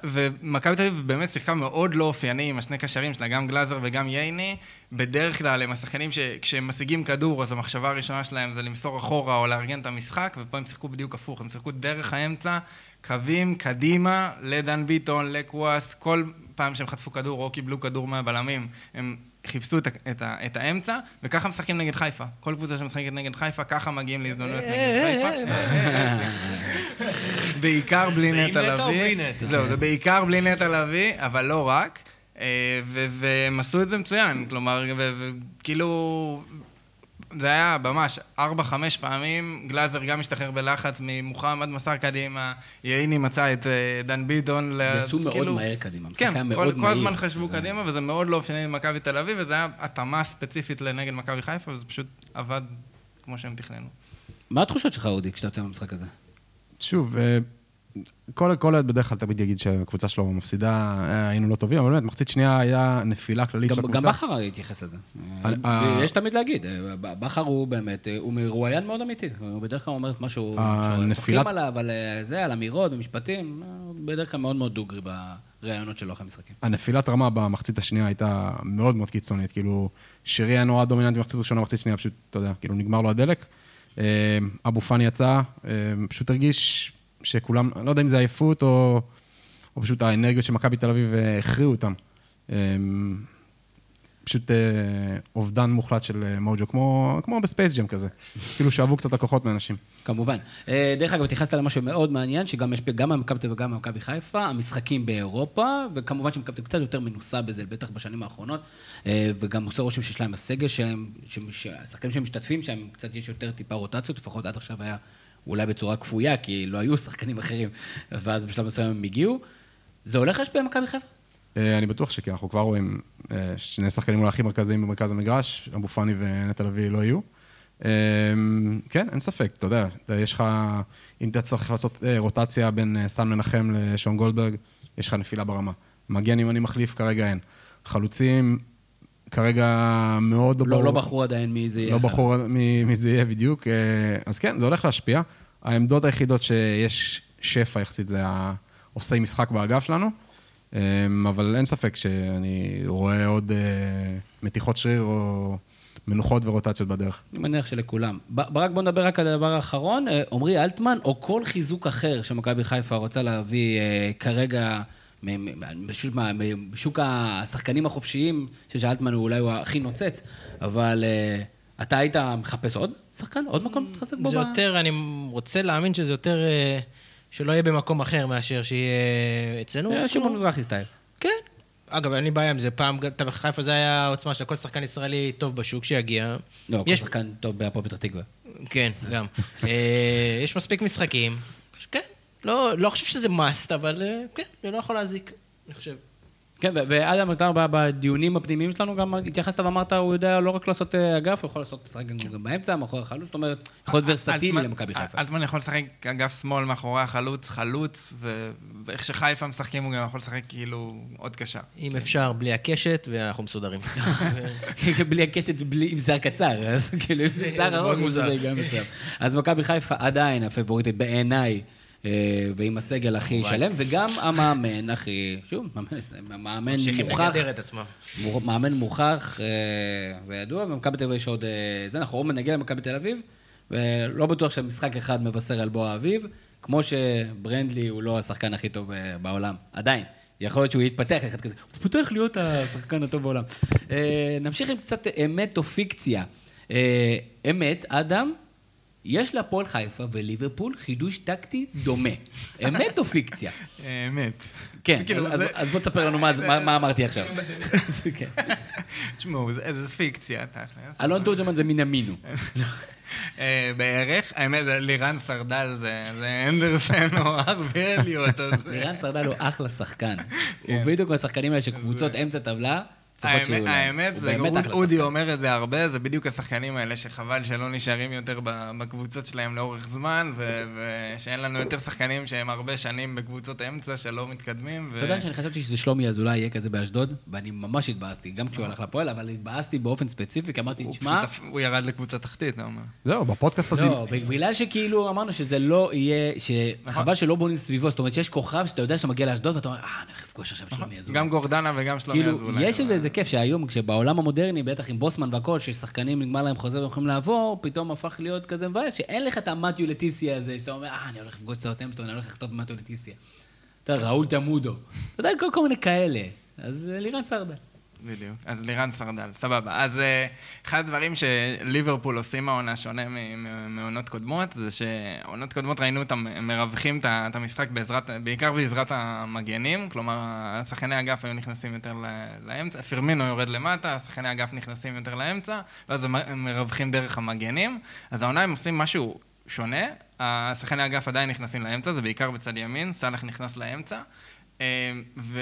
ומכבי תל אביב באמת שיחקה מאוד לא אופייני עם השני קשרים שלה, גם גלאזר וגם ייני. בדרך כלל הם השחקנים שכשהם משיגים כדור, אז המחשבה הראשונה שלהם זה למסור אחורה או לארגן את המשחק, ופה הם שיחקו בדיוק הפוך, הם שיחקו דרך האמצע, קווים קדימה לדן ביטון, לקוואס, כל פעם שהם חטפו כדור או קיבלו כדור מהבלמים, הם חיפשו את, את, את האמצע, וככה משחקים נגד חיפה. כל קבוצה שמשחקת נגד חיפה, ככה מגיעים להזדמנויות נגד חיפה. בעיקר בלי נטע לביא. זהו, זה בעיקר בלי נטע לביא, אבל לא רק. והם עשו את זה מצוין, כלומר, וכאילו... זה היה ממש ארבע, חמש פעמים, גלאזר גם השתחרר בלחץ ממוחמד מסר קדימה, ייני מצא את דן ביטון. יצאו מאוד כאילו, מהר קדימה, כן, כל, כל הזמן חשבו זה... קדימה, וזה מאוד לא אופייני למכבי תל אביב, וזה היה התאמה ספציפית לנגד מכבי חיפה, וזה פשוט עבד כמו שהם תכננו. מה התחושות שלך, אודי, כשאתה יוצא מהמשחק הזה? שוב, כל אוהד בדרך כלל תמיד יגיד שהקבוצה שלו מפסידה, היינו לא טובים, אבל באמת, מחצית שנייה היה נפילה כללית של הקבוצה. גם בכר התייחס לזה. ויש תמיד להגיד, בכר הוא באמת, הוא מרואיין מאוד אמיתי. הוא בדרך כלל אומר משהו, שתוקעים עליו, על זה, על אמירות ומשפטים, בדרך כלל מאוד מאוד דוגרי ראיונות שלו אחרי משחקים. הנפילת רמה במחצית השנייה הייתה מאוד מאוד קיצונית. כאילו, שירי היה נורא דומיננטי במחצית ראשונה, במחצית שנייה פשוט, אתה יודע, כאילו נגמר לו הדלק. אה, אבו פאני יצא, אה, פשוט הרגיש שכולם, אני לא יודע אם זה עייפות או, או פשוט האנרגיות של מכבי תל אביב אה, הכריעו אותם. אה, פשוט אה, אובדן מוחלט של אה, מוג'ו, כמו, כמו ב Space Jam כזה. כאילו שאבו קצת כוחות מאנשים. כמובן. דרך אגב, התייחסת למשהו מאוד מעניין, שגם יש גם במכבי תל אביב וגם במכבי חיפה, המשחקים באירופה, וכמובן שמכבי תל קצת יותר מנוסה בזה, בטח בשנים האחרונות, וגם עושה רושם שיש להם הסגל שלהם, שהשחקנים שהם משתתפים שם, קצת יש יותר טיפה רוטציות, לפחות עד עכשיו היה אולי בצורה כפויה, כי לא היו שחקנים אחרים, ואז בשלב מסוים הם הגיעו. זה הולך להשפיע במכבי חיפה? אה, אני בטוח שכן, אנחנו כבר רואים אה, שני שחקנים אולי הכי מרכזיים במרכז המגרש, אבו פאני ונטע לביא לא יהיו. אה, כן, אין ספק, אתה יודע, יש לך, אם אתה צריך לעשות רוטציה בין סן מנחם לשון גולדברג, יש לך נפילה ברמה. מגן ימני מחליף, כרגע אין. חלוצים, כרגע מאוד לא, ברור- לא בחרו עדיין מי זה יהיה. לא. בחור מי, מי זה יהיה בדיוק. אה, אז כן, זה הולך להשפיע. העמדות היחידות שיש שפע יחסית זה העושי משחק באגף שלנו, אה, אבל אין ספק שאני רואה עוד אה, מתיחות שריר או מנוחות ורוטציות בדרך. אני מניח שלכולם. ברק, בוא נדבר רק על הדבר האחרון. אה, עמרי אלטמן, או כל חיזוק אחר שמכבי חיפה רוצה להביא כרגע, בשוק, מה- מ- בשוק השחקנים החופשיים, אני חושב שאלטמן הוא אולי הוא הכי נוצץ, אבל אה, אתה היית מחפש עוד שחקן? עוד מקום להתחזק בו? זה יותר, אני רוצה להאמין שזה יותר, אה, שלא יהיה במקום אחר מאשר שיהיה אצלנו. אה, שמעון מזרחי סטייל. כן. אגב, אין לי בעיה עם זה. פעם, חיפה זה היה עוצמה של כל שחקן ישראלי טוב בשוק שיגיע. לא, כל יש- שחקן טוב בהפועל פתח תקווה. כן, גם. יש מספיק משחקים. כן, לא לא חושב שזה must, אבל אה, כן, זה לא יכול להזיק, אני חושב. כן, ואדם, אתה בדיונים הפנימיים שלנו גם התייחסת ואמרת, הוא יודע לא רק לעשות אה, אגף, הוא יכול לעשות משחק גם גם באמצע, מאחורי החלוץ, זאת אומרת, יכול להיות ורסטילי אלטמן- למכבי חיפה. אלטמן יכול לשחק אגף שמאל מאחורי החלוץ, חלוץ, ו- ואיך שחיפה משחקים הוא גם יכול לשחק כאילו עוד קשר. אם אפשר, בלי הקשת, ואנחנו מסודרים. בלי הקשת, בלי, עם שיער קצר, אז כאילו, אם זה שיער ארוך. זה היגיון מסוים. אז מכבי חיפה עדיין הפייבוריטית בעיניי, אה, ועם הסגל הכי שלם, וגם המאמן הכי, שוב, מאמן- מוכח, מאמן מוכח אה, וידוע, ומכבי תל אביב יש עוד... אה, זה, אנחנו עוד נגיע למכבי תל אביב, ולא בטוח שמשחק אחד מבשר על בוא האביב, כמו שברנדלי הוא לא השחקן הכי טוב אה, בעולם, עדיין. יכול להיות שהוא יתפתח אחד כזה, הוא פותח להיות השחקן הטוב בעולם. אה, נמשיך עם קצת אמת או פיקציה. אה, אמת, אדם, יש להפועל חיפה וליברפול חידוש טקטי דומה. אמת או פיקציה? אמת. כן, אז- בוא תספר לנו מה אמרתי עכשיו. כן. תשמעו, זה- פיקציה, תכלס. אלון תורג'מן זה מנמינו. אה, בערך, האמת, לירן סרדל זה אנדרסן או ארווי אליוט. אז- לירן סרדל הוא אחלה שחקן. הוא בדיוק מהשחקנים האלה שקבוצות אמצע טבלה צריכות שיהיו האמת- להם. האמת, הוא זה באמת אוד- אחלה אודי שחקן. אומר את זה הרבה, זה בדיוק השחקנים האלה שחבל שלא נשארים יותר בקבוצות שלהם לאורך זמן, ו- ושאין לנו יותר שחקנים שהם הרבה שנים בקבוצות אמצע שלא מתקדמים. ו- אתה יודע שאני חשבתי שזה שלומי אזולאי יהיה כזה באשדוד, ואני ממש התבאסתי, גם כשהוא הלך לפועל, אבל התבאסתי באופן ספציפי, כי אמרתי, תשמע, הוא ירד לקבוצה תחתית, אתה אומר. זהו, בפודקאסט לא, בגלל שכאילו אמרנו שזה לא יהיה, נכון. שחבל שלא בונים סביבו, זאת אומרת שיש כוכב שאתה יודע שאתה מגיע לאשדוד, ואתה אומר, אה, אני הולך לפגוש עכשיו את שלומי אזולאי. גם גורדנה וגם שלומי כאילו, אזולאי. יש איזה אבל- איזה כיף שהיום, כשבעולם המודרני, בטח עם בוסמן והכל, ששחקנים נגמר להם חוזה והם יכולים לעבור, פתאום הפך להיות כזה מבאס, שאין לך את המתיו לטיסיה הזה, שאתה אומר, אה, אני הולך לפגוש את סאוטהמפטון, אני הולך לכתוב מתיו לטיסיה. אתה יודע, ראול תמודו. אתה יודע, כל- מיני כאלה. אז אה, לירן סרדה. בדיוק. אז לירן סרדל, סבבה. אז אה, אחד הדברים שליברפול עושים העונה שונה מעונות קודמות, זה שעונות קודמות ראינו אותם מרווחים את המשחק בעזרת, בעיקר בעזרת המגנים, כלומר, שחקני אגף היו נכנסים יותר לאמצע, פרמינו יורד למטה, שחקני אגף נכנסים יותר לאמצע, ואז הם מרווחים דרך המגנים. אז העונה הם עושים משהו שונה, השחקני אגף עדיין נכנסים לאמצע, זה בעיקר בצד ימין, סאלח נכנס לאמצע. אה, ו...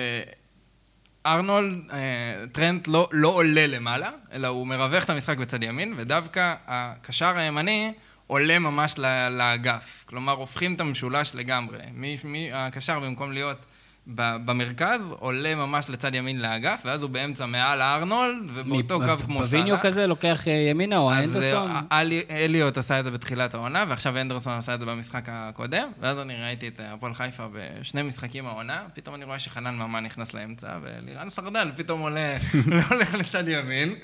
ארנולד, אה, טרנט לא, לא עולה למעלה, אלא הוא מרווח את המשחק בצד ימין, ודווקא הקשר הימני עולה ממש לאגף. כלומר, הופכים את המשולש לגמרי. מי, מי, הקשר במקום להיות במרכז, עולה ממש לצד ימין לאגף, ואז הוא באמצע מעל הארנולד, ובאותו קו כמו סאלח. פביניו כזה לוקח אה, ימינה, או האנדרסון? אה, אלי- אליוט עשה את זה בתחילת העונה, ועכשיו אנדרסון עשה את זה במשחק הקודם, ואז אני ראיתי את הפועל חיפה בשני משחקים העונה, פתאום אני רואה שחנן ממן נכנס לאמצע, ולירן סרדל פתאום עולה, לא הולך לצד ימין,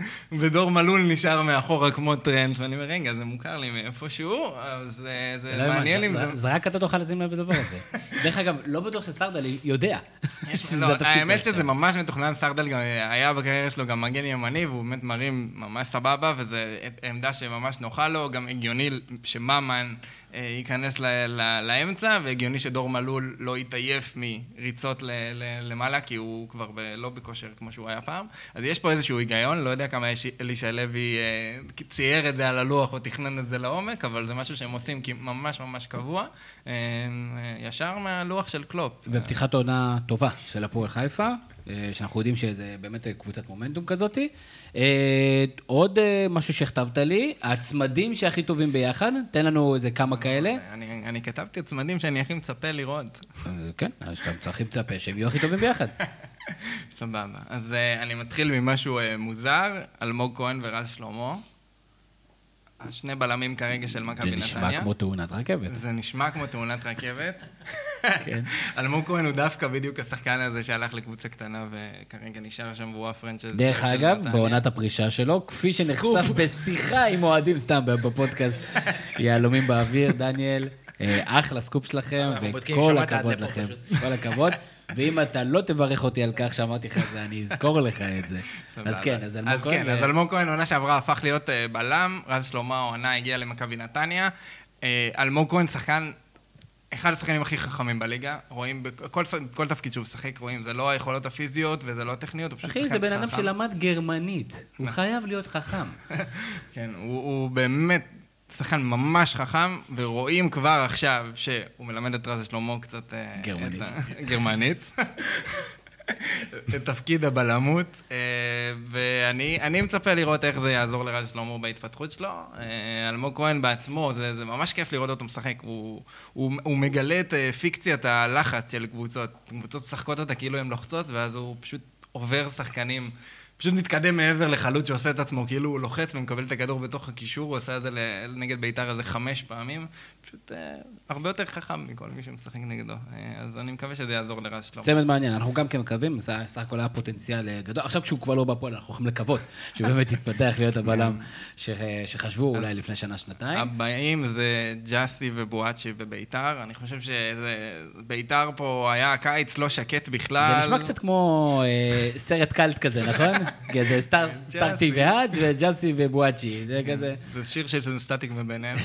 ודור מלול נשאר מאחורה כמו טרנט, ואני אומר, רגע, זה מוכר לי מאיפשהו, אז אה, זה לא מעניין אם זה... זה רק אתה תוכל לשים לב לדבר הזה. דרך אגב, לא בטוח שסרדל יודע. לא, התפקיד האמת. שזה ממש מתוכנן, סרדל גם היה בקריירה שלו גם מגן ימני, והוא באמת מרים ממש סבבה, וזו עמדה שממש נוחה לו, גם הגיוני שממן ייכנס ל- ל- לאמצע, והגיוני שדור מלול לא יתעייף מריצות ל- ל- למעלה, כי הוא כבר ב- לא בכושר כמו שהוא היה פעם. אז יש פה איזשהו היגיון, לא יודע כמה יש- אלישע לוי אה, צייר את זה על הלוח או תכנן את זה לעומק, אבל זה משהו שהם עושים כי ממש ממש קבוע, אה, אה, ישר מהלוח של קלופ. ופתיחת עונה טובה של הפועל חיפה, אה, שאנחנו יודעים שזה באמת קבוצת מומנטום כזאתי. אה, עוד אה, משהו שהכתבת לי, הצמדים שהכי טובים ביחד, תן לנו איזה כמה כאלה. אני, אני כתבתי צמדים שאני הכי מצפה לראות. אה, כן, אז אתה צריך לצפה שהם יהיו הכי טובים ביחד. סבבה. אז אני מתחיל ממשהו מוזר, אלמוג כהן ורז שלמה. השני בלמים כרגע של מכבי זה נתניה. נשמע כמו תאונת רכבת. זה נשמע כמו תאונת רכבת. כן. אלמוג כהן הוא דווקא בדיוק השחקן הזה שהלך לקבוצה קטנה וכרגע נשאר שם והוא ה franchise. דרך אגב. בעונת הפרישה שלו, כפי שנחשף בשיחה עם אוהדים סתם בפודקאסט יהלומים באוויר, דניאל, אה, אחלה סקופ שלכם, וכל הכבוד לכם. כל הכבוד. ואם אתה לא תברך אותי על כך שאמרתי לך את זה, אני אזכור לך את זה. אז כן, אז אלמוג אז כהן. כן, ו- אז אלמוג כהן עונה שעברה הפך להיות אה, בלם, רז שלמה העונה הגיע למכבי נתניה. אה, אלמוג כהן שחקן, אחד השחקנים הכי חכמים בליגה, רואים בכל כל תפקיד שהוא משחק, רואים, זה לא היכולות הפיזיות וזה לא הטכניות, הוא פשוט שחקן אחי, חכם. זה בן אדם שלמד גרמנית. הוא חייב להיות חכם. כן, הוא, הוא באמת שחקן ממש חכם, ורואים כבר עכשיו שהוא מלמד את רז שלמה קצת... אה, גרמנית. את גרמנית. את תפקיד הבלמות, אה, ואני אני מצפה לראות איך זה יעזור לרז שלמה בהתפתחות שלו. אה, אלמוג כהן בעצמו, זה, זה ממש כיף לראות אותו משחק. הוא, הוא, הוא מגלה את פיקציית הלחץ של קבוצות. קבוצות משחקות אותה כאילו הן לוחצות, ואז הוא פשוט עובר שחקנים. פשוט מתקדם מעבר לחלוץ שעושה את עצמו, כאילו הוא לוחץ ומקבל את הכדור בתוך הקישור, הוא עשה את זה נגד ביתר איזה חמש פעמים. פשוט אה, הרבה יותר חכם מכל מי שמשחק נגדו. אה, אז אני מקווה שזה יעזור לרז שלמה. צמד מעניין, אנחנו גם כן מקווים, סך הכל היה פוטנציאל אה, גדול. עכשיו כשהוא כבר לא בפועל, אנחנו יכולים לקוות שבאמת יתפתח להיות הבלם ש- שחשבו אולי לפני שנה-שנתיים. הבאים זה ג'אסי ובואצ'י בביתר. אני חושב שביתר פה היה קיץ לא שקט בכלל. זה נשמע קצת כמו סרט קאלט כזה, נכון? כזה סטאר- סטארטי והאג' וג'אסי ובואצ'י, זה כזה. זה שיר של סטטיק ובן אל.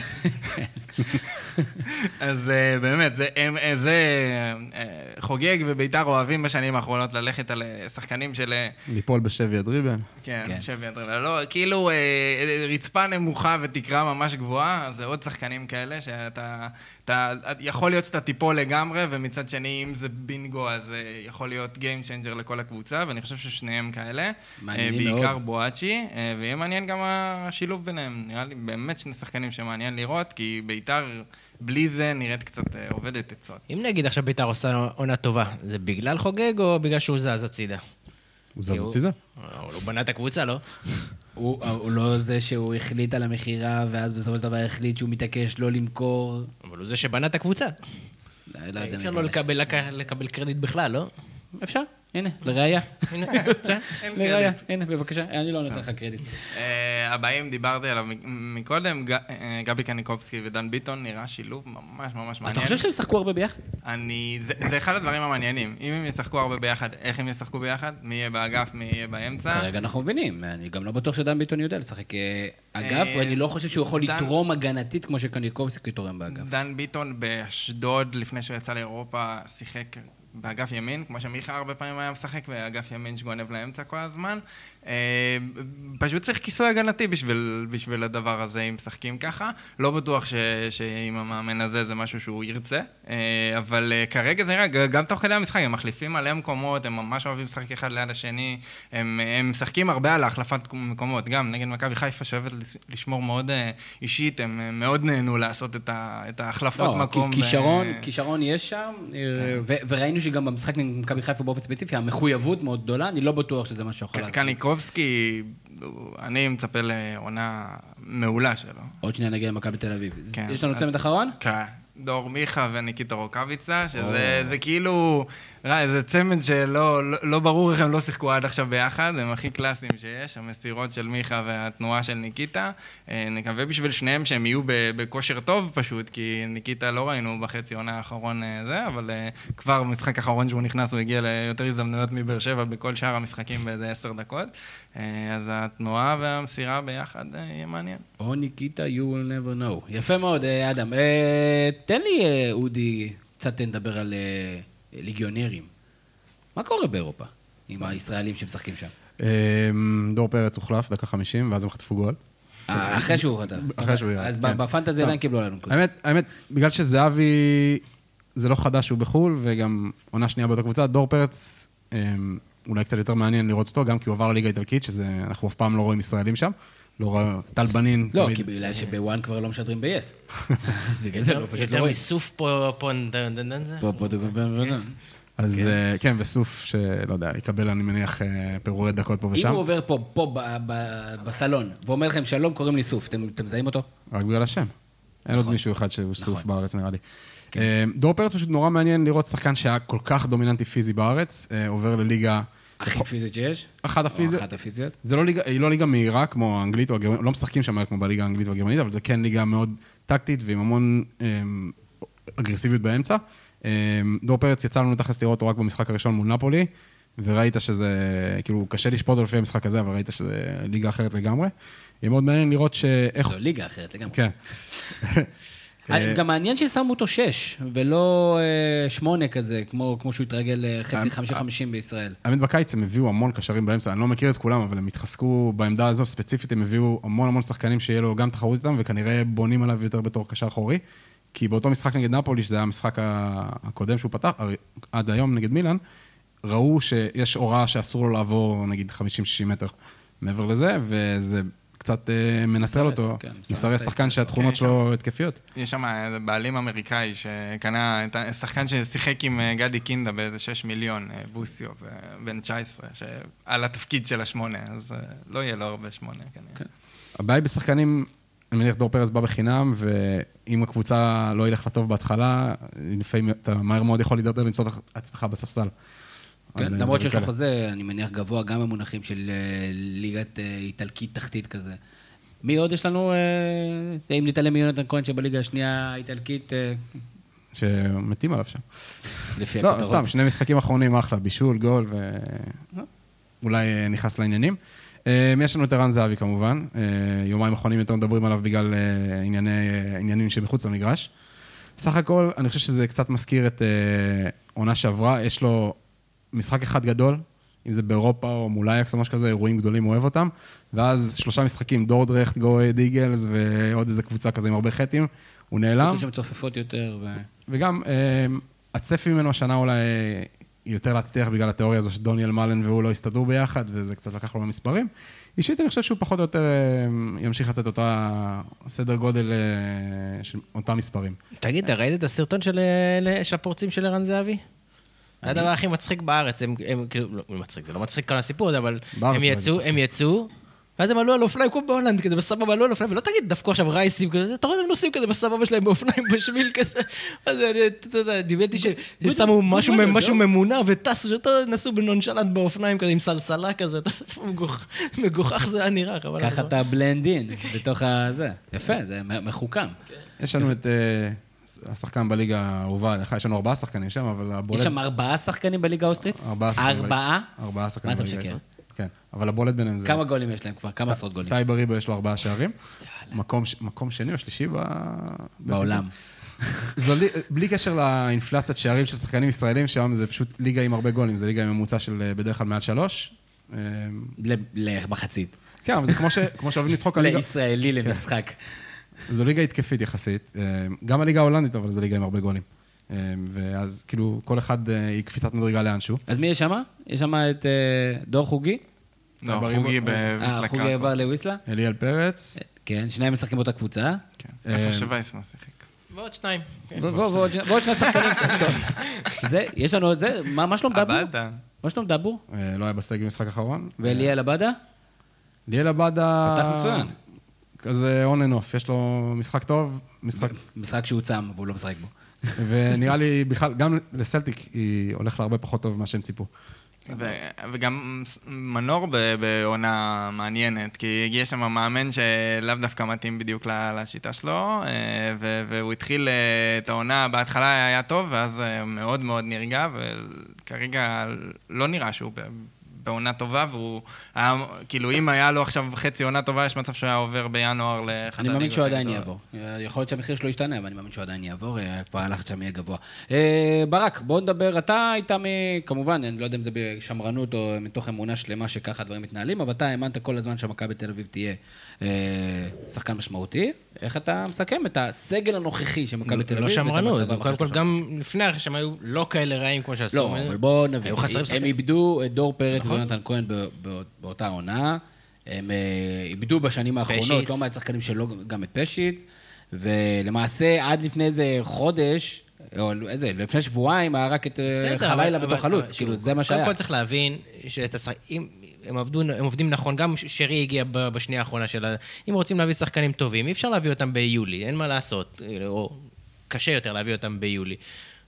אז אה, באמת, זה, הם, אה, זה אה, חוגג וביתר אוהבים בשנים האחרונות ללכת על אה, שחקנים של... אה, ליפול בשבי הדריבל. כן, כן. שבי אדרבה. לא, כאילו אה, רצפה נמוכה ותקרה ממש גבוהה, אז זה עוד שחקנים כאלה שאתה... אתה, יכול להיות שאתה תיפול לגמרי, ומצד שני, אם זה בינגו, אז יכול להיות Game Changer לכל הקבוצה, ואני חושב ששניהם כאלה. מעניינים בעיקר מאוד. בואצ'י, אה, ויהיה מעניין גם השילוב ביניהם. נראה לי באמת שני שחקנים שמעניין לראות, כי ביתר בלי זה נראית קצת עובדת עצות. אם נגיד עכשיו ביתר עושה עונה טובה, זה בגלל חוגג או בגלל שהוא זז הצידה? הוא זז הצידה? אבל הוא בנה את הקבוצה, לא? הוא הוא לא זה שהוא החליט על המכירה, ואז בסופו של דבר החליט שהוא מתעקש לא למכור. אבל הוא זה שבנה את הקבוצה. לא לא. אי אפשר לא לא לקבל- לק- לקבל קרדיט בכלל, לא? אפשר, הנה, לראייה. אין לראייה. הנה, בבקשה, אני לא נותן לך קרדיט. אה, הבאים, דיברתי עליו מקודם, אה, גבי קניקובסקי ודן ביטון, נראה שילוב ממש ממש אתה מעניין. חושב שהם ישחקו הרבה ביחד? אני, זה, אחד הדברים המעניינים. אם הם ישחקו הרבה ביחד, איך הם ישחקו ביחד? מי יהיה באגף, מי יהיה באמצע? כרגע אנחנו מבינים, אני גם לא בטוח שדן ביטון יודע לשחק אה, אגף, ואני לא חושב שהוא יכול לתרום הגנתית כמו שקניקובסקי תורם באגף. דן ביטון באשדוד, לפני שהוא יצא לאירופה, שיחק באגף ימין, כמו שמיכה הרבה פעמים היה משחק, באגף ימין שגונב לאמצע כל הזמן. אה, פשוט צריך כיסוי הגנתי בשביל, בשביל הדבר הזה, אם משחקים ככה. לא בטוח ש, שעם המאמן הזה זה משהו שהוא ירצה, אה, אבל אה, כרגע זה נראה, גם תוך כדי המשחק, הם מחליפים מלא מקומות, הם ממש אוהבים לשחק אחד ליד השני, הם, הם משחקים הרבה על החלפת מקומות, גם נגד מכבי חיפה שאוהבת לש- לשמור מאוד אה, אישית, הם מאוד נהנו לעשות את, ה, את ההחלפות לא, מקום. כי- כישרון, ו- כישרון יש שם, אה, ו- וראינו שגם במשחק נגד מכבי חיפה באופן ספציפי, המחויבות מאוד גדולה, אני לא בטוח שזה מה שיכול לעשות. קניקובסקי, אני מצפה לעונה מעולה שלו. עוד שנייה נגיע למכבי תל אביב. כן, יש לנו אז- צמד אחרון? כן. דור מיכה וניקיטה רוקאביצה, שזה זה כאילו, זה צמד שלא לא, לא ברור איך הם לא שיחקו עד עכשיו ביחד, הם הכי קלאסיים שיש, המסירות של מיכה והתנועה של ניקיטה. אה, נקווה בשביל שניהם שהם יהיו בכושר טוב פשוט, כי ניקיטה לא ראינו בחצי עונה האחרון אה, זה, אבל אה, כבר במשחק האחרון שהוא נכנס הוא הגיע ליותר הזדמנויות מבאר שבע בכל שאר המשחקים באיזה עשר דקות. אז התנועה והמסירה ביחד יהיה מעניין. או ניקיטה, you will never know. יפה מאוד, אדם. תן לי, אודי, קצת נדבר על ליגיונרים. מה קורה באירופה עם הישראלים שמשחקים שם? אמ, דור פרץ הוחלף, דקה 50, ואז הם חטפו גול. אה, אחרי שהוא חטף. אחרי שהוא ירד, אז כן. ב- בפנטזי טוב. עדיין קיבלו עלינו נקודה. האמת, האמת, בגלל שזהבי, זה לא חדש שהוא בחו"ל, וגם עונה שנייה באותה קבוצה, דור פרץ, אמ, אולי קצת יותר מעניין לראות אותו, גם כי הוא עבר לליגה האיטלקית, שזה, אנחנו אף פעם לא רואים ישראלים שם. לא רואה, טל בנין. לא, כי בגלל שבוואן כבר לא משדרים ב-yes. אז בגלל זה לא, פשוט לא יותר רואים. מסוף פה, פה? פה, פה, פה, פה, פה. אז אה, כן, וסוף, שלא יודע, יקבל, אני מניח, אה, פירורי דקות פה אם ושם, הוא עובר פה, פה ב- ב- בסלון, ואומר לכם, שלום, קוראים לי סוף, אתם מזהים אותו? רק בגלל השם. אין עוד מישהו אחד שהוא נכון. סוף בארץ, נראה לי. אה, דור פרץ פשוט נורא מעניין לראות שחקן שהיה כל כך דומיננטי פיזי בארץ, עובר לליגה... הכי פיזית שיש? אחת הפיזיות. אחת הפיזיות? זה לא ליגה, היא לא ליגה מהירה כמו האנגלית או הגרמנית, לא משחקים שם כמו בליגה האנגלית והגרמנית, אבל זה כן ליגה מאוד טקטית ועם המון אמ, אגרסיביות באמצע. אמ, דור פרץ יצא לנו תכלס לראות אותו רק במשחק הראשון מול נפולי, וראית שזה, כאילו, קשה לשפוט לפי המשחק הזה, אבל ראית שזה ליגה אחרת לגמרי. יהיה מאוד מעניין לראות שאיך... זו ליגה אחרת לגמרי. כן. אה, גם מעניין ששמו אותו שש, ולא אה, שמונה כזה, כמו כמו שהוא התרגל אה, חצי אה, חמישי חמישים בישראל. האמת, בקיץ הם הביאו המון קשרים באמצע, אני לא מכיר את כולם, אבל הם התחזקו בעמדה הזו ספציפית, הם הביאו המון המון שחקנים שיהיה לו גם תחרות איתם, וכנראה בונים עליו יותר בתור קשר אחורי. כי באותו משחק נגד נפולי, שזה היה המשחק הקודם שהוא פתח, עד היום נגד מילאן, ראו שיש הוראה שאסור לו לעבור נגיד 50-60 מטר מעבר לזה, וזה קצת אה, מסרס, אותו. כן, מסרס את שחקן. שהתכונות כן, שלו התקפיות. יש שם איזה בעלים אמריקאי שקנה, שחקן ששיחק עם אה, גדי קינדה באיזה 6 מיליון, אה, בוסיו, בן 19, שעל התפקיד של השמונה, אז אה, לא יהיה לו הרבה שמונה כנראה. הבעיה היא בשחקנים, אני מניח דור פרץ בא בחינם, ואם הקבוצה לא ילך לטוב בהתחלה, לפעמים אתה מהר מאוד יכול להידרדר למצוא את עצמך בספסל. כן, למרות שיש לו. חוזה, אני מניח, גבוה גם במונחים של אה, ליגת אה, איטלקית תחתית כזה. מי עוד יש לנו? אה, אם נתעלם מיונתן כהן שבליגה השנייה האיטלקית, שמתים עליו שם. לפי לא, הכותרות. סתם, שני משחקים אחרונים, אחלה, בישול, גול, ואולי אה, נכנס לעניינים. יש לנו את ערן זהבי כמובן, יומיים אחרונים יותר מדברים עליו בגלל ענייני, עניינים שמחוץ למגרש. סך הכל, אני חושב שזה קצת מזכיר את עונה שעברה, יש לו משחק אחד גדול, אם זה באירופה או מול אייקס או משהו כזה, אירועים גדולים, הוא אוהב אותם, ואז שלושה משחקים, דורדרכט, גו דיגלס ועוד איזה קבוצה כזה עם הרבה חטים, הוא נעלם. יש שם צופפות יותר. ו- וגם, אה, הצפי ממנו השנה אולי יותר להצליח בגלל התיאוריה הזו שדוניאל מלן והוא לא הסתדרו ביחד, וזה קצת לקח לו במספרים. אישית, אני חושב שהוא פחות או יותר אה, ימשיך לתת אותה סדר גודל אה, של אותם מספרים. תגיד, אתה ראית את הסרטון של, אה, של הפורצים של ערן זהבי? זה הדבר הכי מצחיק בארץ, הם, הם כאילו, לא מצחיק, זה לא מצחיק כל הסיפור הזה, אבל הם יצאו, זה הם יצאו, ואז הם עלו על אופניים כמו בהולנד, כזה בסבבה עלו על אופניים, ולא תגיד דווקא עכשיו רייסים כזה, אתה רואה אותם נוסעים כזה בסבבה שלהם באופניים בשביל כזה, אז אני, אתה יודע, דיברתי ששמו משהו משהו ממונע וטסו, שאתה נסעו בנונשלנט באופניים כזה עם סלסלה כזה, מגוחך זה היה נראה, ככה. אתה בלנד אין בתוך הזה. יפה, זה מחוכם. יש לנו את אה, השחקן בליגה האהובה עליך, יש לנו ארבעה שחקנים שם, אבל הבולט... יש שם ארבעה שחקנים בליגה האוסטרית? ארבעה שחקנים בליגה- ארבעה? ארבעה שחקנים מה אתה בליגה משקר? כן, אבל הבולט ביניהם זה... כמה גולים יש להם כבר? כמה עשרות גולים? טאי בריבו יש לו ארבעה שערים. מקום שני או שלישי. בעולם. זו בלי קשר לאינפלציית שערים של שחקנים ישראלים, שם זה פשוט ליגה עם הרבה גולים, זה ליגה עם ממוצע של אה, בדרך כלל מעל שלוש. אה, ל- למחצית. כן, אבל זה כמו שאוהבים לצחוק על ליגה, לישראלי למשחק. זו ליגה התקפית יחסית. אה, גם הליגה ההולנדית, אבל זו ליגה עם הרבה גולים. אה, ואז כאילו, כל אחד אה, היא קפיצת מדרגה לאנשהו. אז מי יש שם? יש שם את דור חוגי. לא, חוגי אה, בוויסלה חוגי. עבר לוויסלה? אליאל פרץ. כן, שניים משחקים באותה קבוצה. כן. איפה שווייסמן שיחק. ועוד שניים. ו- ועוד שני שחקנים. יש לנו את זה, מה שלום דבור? עבדה. מה שלום דבור? לא היה בסגל במשחק האחרון. ואליאל עבדה? ליאל עבדה... פתח מצוין. כזה on and off, יש לו משחק טוב, משחק... משחק שהוא צם והוא לא משחק בו. ונראה לי בכלל, גם לסלטיק היא הולך לה הרבה פחות טוב ממה שהם ציפו. ו- וגם מנור בעונה מעניינת, כי הגיע שם מאמן שלאו דווקא מתאים בדיוק לשיטה שלו, אה, ו- והוא התחיל אה, את העונה, בהתחלה היה טוב, ואז אה, מאוד מאוד נרגע, וכרגע לא נראה שהוא בעונה טובה, והוא היה, כאילו, אם היה לו עכשיו חצי עונה טובה, יש מצב שהוא היה עובר בינואר לאחת אני מאמין הליגות שהוא עדיין. יעבור. אה, יכול להיות שהמחיר שלו ישתנה, אבל אני מאמין שהוא עדיין יעבור, אה, כבר הלחץ שם יהיה גבוה. אה, ברק, בוא נדבר, אתה היית מ... כמובן, אני לא יודע אם זה בשמרנות או מתוך אמונה שלמה שככה הדברים מתנהלים, אבל אתה האמנת כל הזמן שמכבי תל אביב תהיה אה, שחקן משמעותי. איך אתה מסכם את הסגל הנוכחי של מכבי תל אביב? לא שמרנות, קודם כל גם לפני הרכש הם היו לא כאלה רעים כמו שעשו. לא, אבל בואו נבין. הם. איבדו את דור פרץ נכון. ויונתן כהן באותה עונה. הם אה, איבדו בשנים האחרונות. לא מעט שחקנים שלא, גם את פשיץ. ולמעשה, עד לפני איזה חודש, או איזה, לפני שבועיים, היה רק את אה, חלילה אבל- חלוץ. כאילו, זה מה שהיה. קודם כל צריך להבין שאת השח... אם... הם, עבדו, הם עובדים נכון, גם שרי הגיע בשנייה האחרונה שלה. אם רוצים להביא שחקנים טובים, אי אפשר להביא אותם ביולי, אין מה לעשות. או קשה יותר להביא אותם ביולי.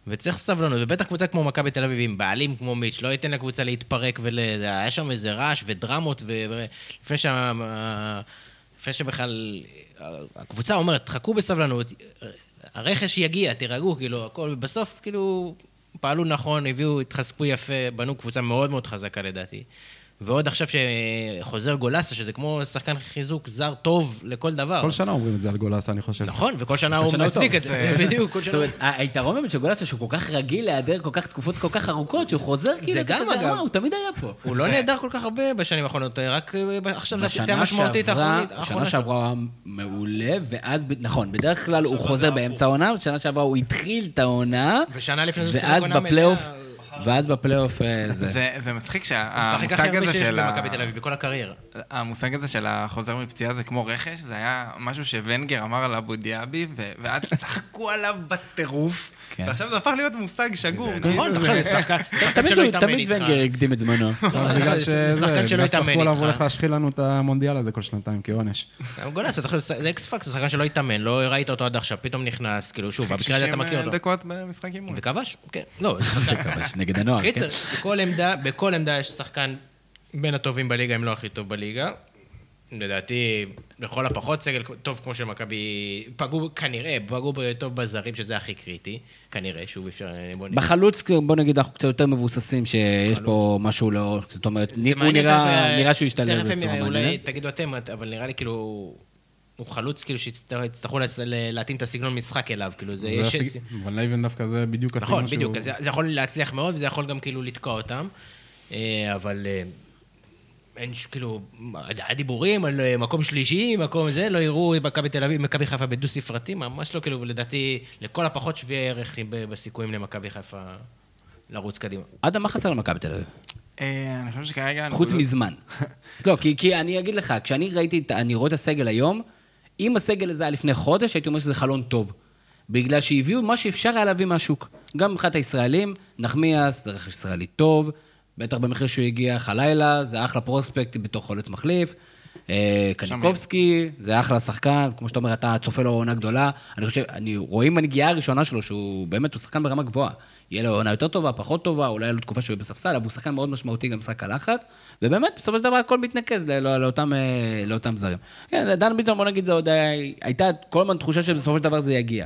וצריך סבלנות, ובטח קבוצה כמו מכבי תל אביב, עם בעלים כמו מיץ', לא ייתן לקבוצה להתפרק ול... היה שם איזה רעש ודרמות, ו... לפני שה... לפני שבכלל... הקבוצה אומרת, חכו בסבלנות, הרכש יגיע, תירגעו, כאילו, הכל, בסוף, כאילו, פעלו נכון, הביאו, התחזקו יפה, בנו קבוצה מאוד מאוד חזקה לדעתי. ועוד עכשיו שחוזר גולסה, שזה כמו שחקן חיזוק זר טוב לכל דבר. כל שנה אומרים את זה על גולסה, אני חושב. נכון, וכל שנה הוא מצדיק. את זה. בדיוק, כל זאת שנה. אומרת, ה- היתרון באמת של גולסה שהוא כל כך רגיל להיעדר כל כך תקופות כל כך ארוכות, שהוא חוזר כאילו, אתה גם, אגב. "וואו, הוא תמיד היה פה. הוא לא נהדר כל כך הרבה בשנים האחרונות, רק אה, עכשיו זו הפציעה בשנה המשמעותית שעברה, האחרונית. שנה האחרונה שלו. שעברה הוא היה מעולה, ואז, נכון, בדרך כלל הוא חוזר באמצע העונה, בשנה שעברה הוא התחיל את העונה, ושנה לפני זה הוא ואז בפלייאוף, אה, זה. זה, זה מצחיק הוא משחק הכי שהמושג הרבה הזה שיש של... ה- במכבי תל אביב, בכל הקריירה. המושג הזה של החוזר מפציעה זה כמו רכש, זה היה משהו שוונגר אמר על אבו דיאבי, ו- ואז צחקו עליו בטירוף. ועכשיו זה הפך להיות מושג שגור. כאילו, נכון, תחשוב, זה שחקן תמיד שלא התאמן תמיד איתך. ונגר הקדים את זמנו. עכשיו, בגלל זה שזה, שחקן שלא בגלל התאמן שצחקו עליו, איתך. הוא הולך להשחיל לנו את המונדיאל הזה כל שנתיים כעונש. גולס, אתה חושב, זה אקס פקטור, שחקן שלא התאמן, לא ראית אותו עד עכשיו, פתאום נכנס, כאילו, שוב, במקרה הזה אתה מכיר אותו. דקות במשחק אימון. וכבש, כן. לא, נגד הנוער, כן? קיצר, בכל עמדה, בכל עמדה יש שחקן בין הטובים בליגה, אם לא הכי טוב בליגה. לדעתי, לכל הפחות סגל טוב כמו של מכבי, פגעו, כנראה, פגעו טוב בזרים, שזה הכי קריטי. כנראה, שוב, אפשר... בוא. בחלוץ, בוא נגיד, אנחנו קצת יותר מבוססים, שיש פה משהו לא... זאת אומרת, הוא נראה נראה שהוא השתלב בצורה אולי מעניינת. תגידו אתם, אבל נראה לי כאילו... הוא חלוץ כאילו שיצטרכו להתאים את הסגנון משחק אליו, כאילו זה... יש- אבל לייבן דווקא זה בדיוק נכון, הסגנון בדיוק, שהוא- אז זה זה יכול להצליח מאוד וזה יכול גם כאילו לתקוע אותם, אה, אבל אה, אין ש... כאילו, היה דיבורים על אה, מקום שלישי, מקום זה, לא יראו מכבי תל אביב, מכבי חיפה בדו-ספרתי, ממש לא, כאילו, לדעתי, לכל הפחות שווה ערך בסיכויים למכבי חיפה לרוץ קדימה. אדם, מה חסר למכבי תל אביב? אה, אני חושב שכרגע... חוץ הנקודות- מזמן. לא, כי, כי אני אגיד לך, כשאני ראיתי, את- אני רואה את הסגל היום, אם הסגל הזה היה לפני חודש, הייתי אומר שזה חלון טוב. בגלל שהביאו מה שאפשר היה להביא מהשוק. גם מבחינת הישראלים, נחמיאס זה רכש ישראלי טוב, בטח במחיר שהוא הגיע, חלילה, זה אחלה פרוספקט בתור חולץ מחליף. אה, קניקובסקי, זה אחלה שחקן, כמו שאתה אומר, אתה צופה לו עונה גדולה. אני חושב, אני רואים בנגיעה הראשונה שלו, שהוא באמת, הוא שחקן ברמה גבוהה. יהיה לו עונה יותר טובה, פחות טובה, אולי יהיה לו תקופה שהוא בספסל, אבל הוא שחקן מאוד משמעותי גם במשחק הלחץ, ובאמת, בסופו של דבר הכל מתנקז לא- לאותם, אה, לאותם זרים. כן, דן ביטון, בוא נגיד, זה עוד הייתה כל הזמן תחושה שבסופו של דבר זה יגיע.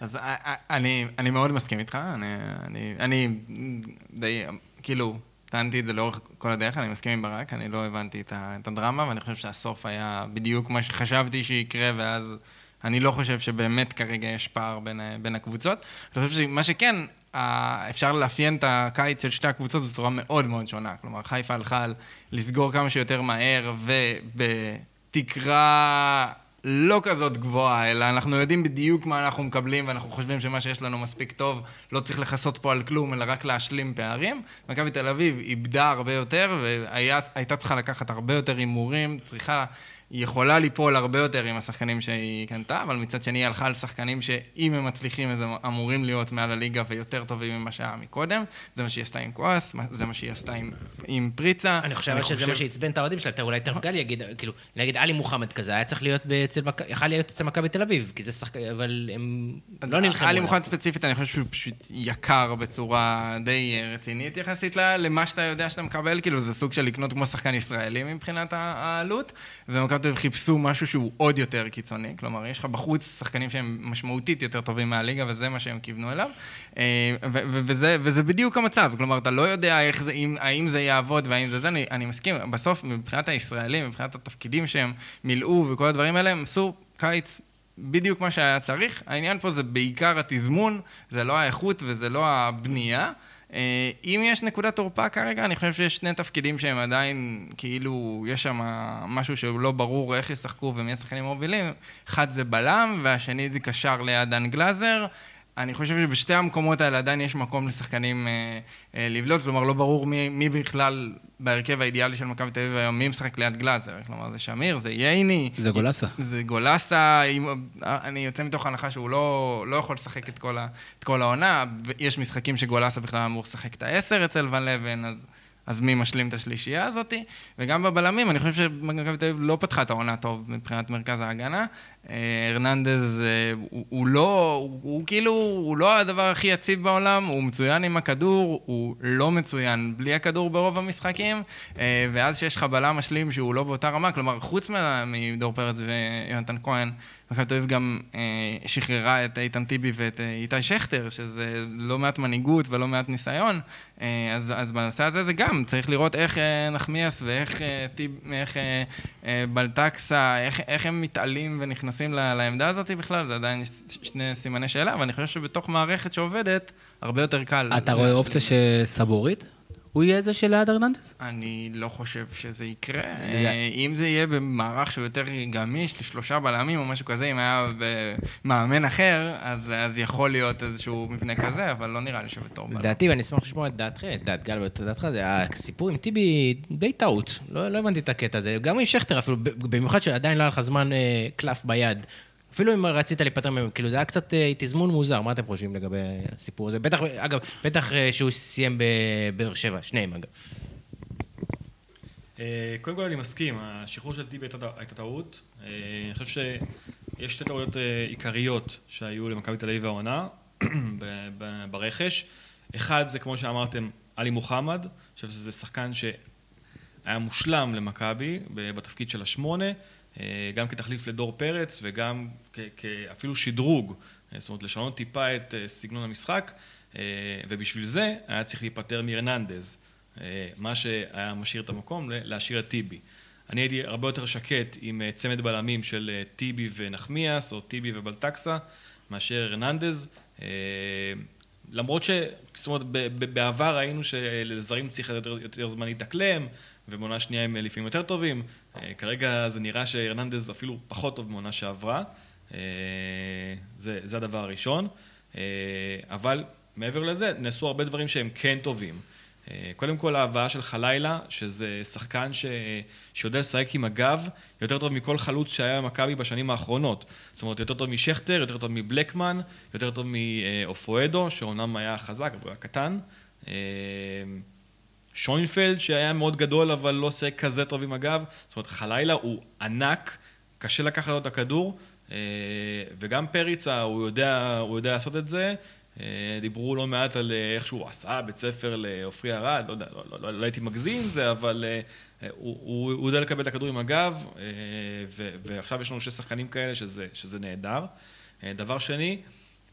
אז א- א- אני, אני מאוד מסכים איתך, אני, אני, אני די, כאילו, טענתי את זה לאורך כל הדרך, אני מסכים עם ברק, אני לא הבנתי את, הדרמה, ואני חושב שהסוף היה בדיוק מה שחשבתי שיקרה, ואז אני לא חושב שבאמת כרגע יש פער בין, בין הקבוצות. אני חושב שמה שכן, אפשר לאפיין את הקיץ של שתי הקבוצות בצורה מאוד מאוד שונה. כלומר, חיפה הלכה לסגור כמה שיותר מהר, ובתקרה לא כזאת גבוהה, אלא אנחנו יודעים בדיוק מה אנחנו מקבלים, ואנחנו חושבים שמה שיש לנו מספיק טוב, לא צריך לכסות פה על כלום, אלא רק להשלים פערים. מכבי תל אביב איבדה הרבה יותר, והייתה צריכה לקחת הרבה יותר הימורים, צריכה היא יכולה ליפול הרבה יותר עם השחקנים שהיא קנתה, אבל מצד שני היא הלכה על שחקנים שאם הם מצליחים אז הם אמורים להיות מעל הליגה ויותר טובים ממה שהיה מקודם. זה מה שהיא עשתה עם קואס, זה מה שהיא עשתה עם, עם פריצה. אני חושב שזה מה שעצבן את האוהדים שלה, אולי תכף גל יגיד, כאילו, נגיד עלי מוחמד כזה, היה צריך להיות אצל יכל להיות אצל מכבי תל אביב, כי זה שחקן, אבל הם לא נלחמו. עלי מוחמד ספציפית, אני חושב שהוא פשוט יקר בצורה די רצינית יחסית למה שאתה יודע שאתה מקבל, כאילו זה סוג של לקנות כמו שחקן ישראלי מבחינת העלות, אביב חיפשו משהו שהוא עוד יותר קיצוני, כלומר, יש לך בחוץ שחקנים שהם משמעותית יותר טובים מהליגה, וזה מה שהם כיוונו אליו, אה, וזה, וזה בדיוק המצב, כלומר, אתה לא יודע איך זה, אם, האם זה יעבוד והאם זה זה, אני, אני מסכים, בסוף, מבחינת הישראלים, מבחינת התפקידים שהם מילאו וכל הדברים האלה, הם עשו קיץ בדיוק מה שהיה צריך. העניין פה זה בעיקר התזמון, זה לא האיכות וזה לא הבנייה. אה, אם יש נקודת תורפה כרגע, אני חושב שיש שני תפקידים שהם עדיין, כאילו, יש שם משהו שהוא לא ברור איך ישחקו ומי השחקנים מובילים. אחד זה בלם, והשני זה קשר ליד דן גלאזר. אני חושב שבשתי המקומות האלה עדיין יש מקום לשחקנים אה, אה, לבלוט, כלומר לא ברור מי, מי בכלל בהרכב האידיאלי של מכבי תל אביב היום, מי משחק ליד גלאזר, כלומר זה שמיר, זה ייני. זה גולסה. זה גולסה, אני יוצא מתוך הנחה שהוא לא, לא יכול לשחק את כל, ה, את כל העונה, יש משחקים שגולסה בכלל אמור לשחק את העשר אצל ון לבן, אז... אז מי משלים את השלישייה הזאת? וגם בבלמים, אני חושב שמכבי תל אביב לא פתחה את העונה טוב מבחינת מרכז ההגנה. אה, הרננדז אה, הוא, הוא לא, הוא, הוא כאילו, הוא לא הדבר הכי יציב בעולם, הוא מצוין עם הכדור, הוא לא מצוין בלי הכדור ברוב המשחקים, אה, ואז שיש לך בלם משלים שהוא לא באותה רמה, כלומר, חוץ מדור פרץ ויונתן כהן, מכבי תל אביב גם אה, שחררה את איתן טיבי ואת אה, איתי שכטר, שזה לא מעט מנהיגות ולא מעט ניסיון. אה, אז, אז בנושא הזה זה גם, צריך לראות איך אה, נחמיאס ואיך אה, טיב, איך, אה, אה, בלטקסה, איך, איך הם מתעלים ונכנסים לעמדה הזאת בכלל, זה עדיין שני סימני שאלה, ואני חושב שבתוך מערכת שעובדת, הרבה יותר קל. אתה רואה אופציה שסבורית? הוא יהיה זה שליד ארננדס? אני לא חושב שזה יקרה. אה, אם זה יהיה במערך שהוא יותר גמיש, לשלושה בלמים או משהו כזה, אם היה במאמן אחר, אז, אז יכול להיות איזשהו מבנה כזה, אבל לא נראה לי שבתור בלם. לדעתי, ואני אשמח לשמוע את דעתך, את דעת גל ואת דעתך, הסיפור עם טיבי די טעות. לא, לא הבנתי את הקטע הזה. גם עם שכטר אפילו, במיוחד שעדיין לא היה לך זמן אה, קלף ביד. אפילו אם רצית להיפטר מהם, כאילו זה היה קצת אה, תזמון מוזר, מה אתם חושבים לגבי הסיפור הזה? בטח, אגב, בטח אה, שהוא סיים בבאר שבע, שניהם אגב. אה, קודם כל אני מסכים, השחרור של טיבי הייתה טעות. אני חושב שיש שתי טעויות עיקריות שהיו למכבי תל אביב העונה ברכש. אחד זה כמו שאמרתם, עלי מוחמד, אני חושב שזה שחקן שהיה מושלם למכבי בתפקיד של השמונה. אה, גם כתחליף לדור פרץ וגם כאפילו שדרוג, אה, זאת אומרת לשנות טיפה את אה, סגנון המשחק ובשביל זה היה צריך להיפטר מארננדז, מה שהיה משאיר את המקום להשאיר את טיבי. אני הייתי הרבה יותר שקט עם צמד בלמים של טיבי ונחמיאס או טיבי ובלטקסה מאשר ארננדז למרות ש... זאת אומרת, בעבר ראינו שלזרים צריך יותר, יותר זמן להתאקלם ובעונה שנייה הם לפעמים יותר טובים כרגע זה נראה שהרננדז אפילו פחות טוב מעונה שעברה, אה, זה, זה הדבר הראשון, אה, אבל מעבר לזה נעשו הרבה דברים שהם כן טובים. קודם כל ההבאה של חלילה, שזה שחקן ש... שיודע לשחק עם הגב יותר טוב מכל חלוץ שהיה במכבי בשנים האחרונות. זאת אומרת, יותר טוב משכטר, יותר טוב מבלקמן, יותר טוב מאופואדו, שאומנם היה חזק, אבל הוא היה קטן. שוינפלד שהיה מאוד גדול אבל לא עושה כזה טוב עם הגב, זאת אומרת חלילה הוא ענק, קשה לקחת לו את הכדור אה, וגם פריצה הוא יודע, הוא יודע לעשות את זה, אה, דיברו לא מעט על אה, איך שהוא עשה בית ספר לעופרי ארד, לא יודע, לא, לא, לא, לא הייתי מגזים עם זה, אבל הוא, הוא, הוא יודע לקבל את הכדור עם הגב ו, ועכשיו יש לנו שני שחקנים כאלה שזה, שזה נהדר. דבר שני,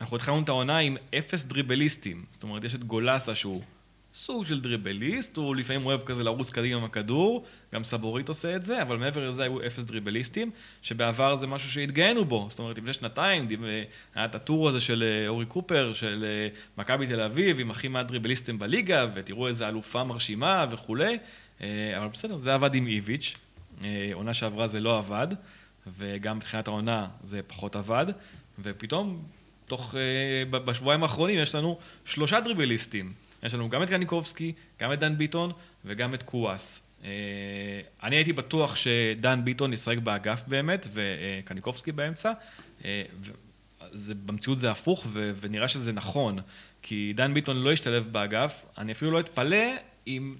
אנחנו התחלנו את העונה עם אפס דריבליסטים, זאת אומרת יש את גולסה שהוא סוג של דריבליסט, הוא לפעמים אוהב כזה לרוץ קדימה עם הכדור, גם סבורית עושה את זה, אבל מעבר לזה היו אפס דריבליסטים, שבעבר זה משהו שהתגאינו בו. זאת אומרת, לפני שנתיים היה את הטור הזה של אה, אורי קופר, של אה, מכבי תל אביב, עם הכי מעט דריבליסטים בליגה, ותראו איזה אלופה מרשימה וכולי, אה, אבל בסדר, זה עבד עם איביץ', עונה שעברה זה לא עבד, וגם מבחינת העונה זה פחות עבד, ופתאום, תוך, בשבועיים האחרונים יש לנו שלושה דריבליסטים. יש לנו גם את קניקובסקי, גם את דן ביטון וגם את קוואס. אה, אני הייתי בטוח שדן ביטון ישחק באגף באמת, וקניקובסקי באמצע. אה, זה, במציאות זה הפוך, ו- ונראה שזה נכון, כי דן ביטון לא השתלב באגף. אני אפילו לא אתפלא אם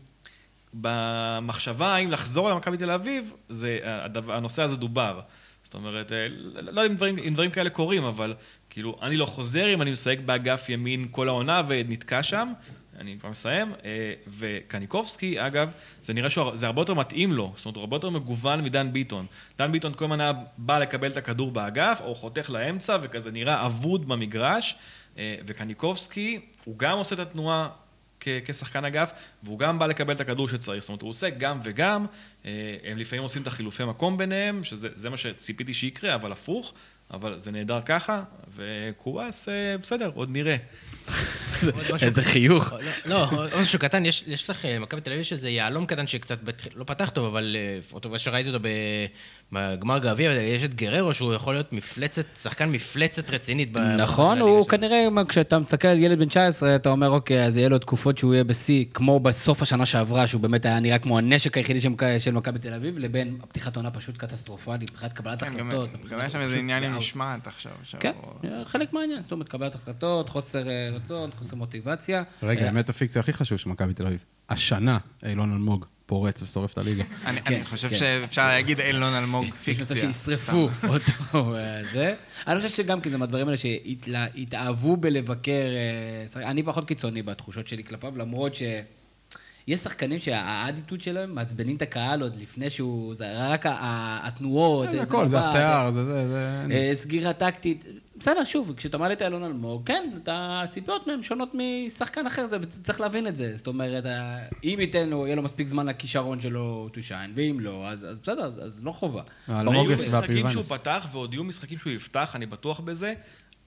במחשבה האם לחזור למכבי תל אביב, זה, הדבר, הנושא הזה דובר. זאת אומרת, אה, לא יודע אם אם דברים כאלה קורים, אבל כאילו, אני לא חוזר אם אני משחק באגף ימין כל העונה ונתקע שם, אני כבר מסיים, אה, וקניקובסקי, אגב, זה נראה שזה הרבה יותר מתאים לו, זאת אומרת, הוא הרבה יותר מגוון מדן ביטון. דן ביטון כל הזמן היה בא לקבל את הכדור באגף, או חותך לאמצע, וכזה נראה אבוד במגרש, אה, וקניקובסקי, הוא גם עושה את התנועה כשחקן אגף, והוא גם בא לקבל את הכדור שצריך. זאת אומרת, הוא עושה גם וגם, אה, הם לפעמים עושים את החילופי מקום ביניהם, שזה זה מה שציפיתי שיקרה, אבל הפוך, אבל זה נהדר ככה, וקובאס, אה, בסדר, עוד נראה. איזה חיוך. לא, עוד משהו קטן, יש, יש לך, אה, מכבי תל אביב יש איזה יהלום קטן שקצת, לא פתח טוב, אבל אה, מה שראיתי אותו ב- בגמר גביע, יש את גררו, שהוא יכול להיות מפלצת, שחקן מפלצת רצינית. נכון, הוא. כנראה, מה, כשאתה מסתכל על ילד בן 19, אתה אומר, אוקיי, אז יהיה לו תקופות שהוא יהיה בשיא, כמו בסוף השנה שעברה, שהוא באמת היה נראה כמו הנשק היחידי של מכ- של מכבי תל אביב, לבין פתיחת עונה פשוט קטסטרופלית, מבחינת קבלת כן, החלטות. גם היה שם איזה עניין עם. משמעת עכשיו. כן, שהוא- חלק מהעניין, זאת אומרת, קבלת החלטות, חוסר אה, רצון, חוסר מוטיבציה. רגע, אה, האמת הפיקציה הכי חשוב של מכבי תל אביב. השנה אילון אלמוג פורץ ושורף את הליגה. אני כן, אני חושב כן. שאפשר להגיד אילון אלמוג יש פיקציה. מצב שישרפו אותו, אה, זה. אני חושב שגם כי זה מהדברים האלה שהתאהבו בלבקר, אה, אני פחות קיצוני בתחושות שלי כלפיו, למרות ש... יש שחקנים שהאדיטוד שלהם מעצבנים את הקהל עוד לפני שהוא... זה רק התנועות, זה הכל, זה מבט, השיער, זה זה, זה... אה, סגירה טקטית. בסדר, שוב, כשאתה מעלה את אלון אלמוג, כן, אתה- הציפיות מהם שונות משחקן אחר, זה, וצריך להבין את זה. זאת אומרת, אם ייתן לו, יהיה לו מספיק זמן לכישרון שלו to shine, ואם לא, אז, אז בסדר, אז, אז לא חובה. אלמוג היו אוגסט משחקים שהוא. פתח, ועוד יהיו משחקים שהוא יפתח, אני בטוח בזה.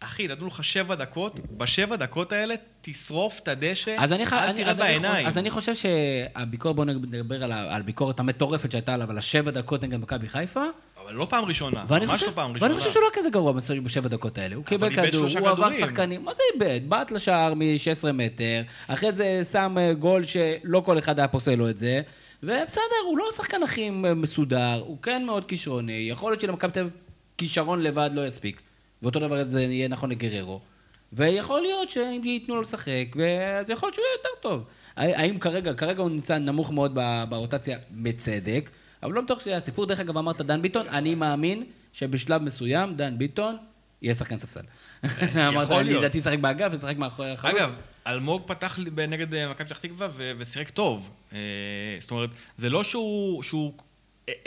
אחי, נתנו לך שבע דקות, בשבע דקות האלה תשרוף את הדשא, אז אני, אל אני, תראה אז, אני, בעיניים. אז אני חושב שהביקורת, בואו נדבר על, על הביקורת המטורפת שהייתה עליו, על השבע דקות נגד מכבי חיפה, אבל לא פעם ראשונה, ממש חושב, לא פעם ראשונה. ואני חושב שהוא לא כזה גרוע בשבע דקות האלה. הוא קיבל כדור, הוא עבר. שחקנים, מה זה איבד? בעט לשער מ-16 מטר, אחרי זה שם אה, גול שלא כל אחד היה פוסל לו את זה, ובסדר, הוא לא השחקן הכי מסודר, הוא כן מאוד כישרוני, יכול להיות שלמכבי תל אביב כישרון לבד לא יספיק, ואותו דבר זה יהיה נכון לגררו. ויכול להיות שאם ייתנו לו לשחק, אז יכול להיות שהוא יהיה יותר טוב. האם כרגע, כרגע הוא נמצא נמוך מאוד ברוטציה, בצדק, אבל לא בטוח שזה הסיפור. דרך אגב, אמרת דן ביטון, אני מאמין שבשלב מסוים דן ביטון יהיה שחקן ספסל. אמרת, אני. לדעתי ישחק באגף, ישחק מאחורי החלוץ. אגב, אלמוג פתח נגד אה, מכבי פתח תקווה ושיחק טוב. אה, זאת אומרת, זה לא שהוא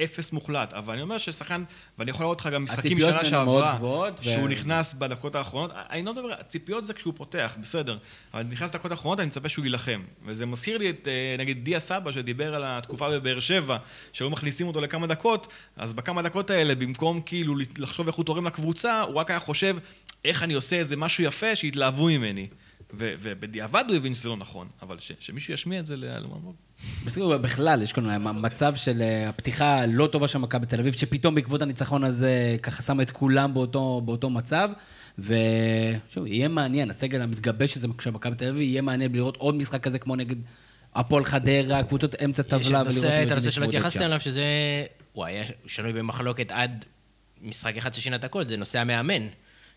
אפס מוחלט, אבל אני אומר ששחקן, ואני יכול לראות לך גם משחקים שנה שעברה, גבוהות, ו- שהוא נכנס בדקות האחרונות, אני לא מדבר, הציפיות זה כשהוא פותח, בסדר, אבל נכנס לדקות האחרונות, אני מצפה שהוא יילחם. וזה מזכיר לי את, אה, נגיד, דיה סבא, שדיבר על התקופה בבאר שבע, שהיו מכניסים אותו לכמה דקות, אז בכמה דקות האלה, במקום כאילו לחשוב איך הוא תורם לקבוצה, הוא רק היה חושב, איך אני עושה איזה משהו יפה, שיתלהבו ממני. ובדיעבד הוא הבין שזה לא נכון, אבל ש- שמישהו ישמיע את זה לאלמוג. בסדר, בכלל, יש כאן מצב של אה, הפתיחה הלא טובה של מכבי תל אביב, שפתאום בעקבות הניצחון הזה, ככה שמה את כולם באותו, באותו מצב. ושוב, יהיה מעניין, הסגל המתגבש הזה של מכבי תל אביב, יהיה מעניין לראות עוד משחק כזה כמו נגד הפועל חדרה, קבוצות אמצע טבלה, יש ולראות הנושא- את הנושא שלא שם. אליו, שזה... הוא היה שנוי במחלוקת עד משחק אחד ששינה את הכל, זה נושא המאמן.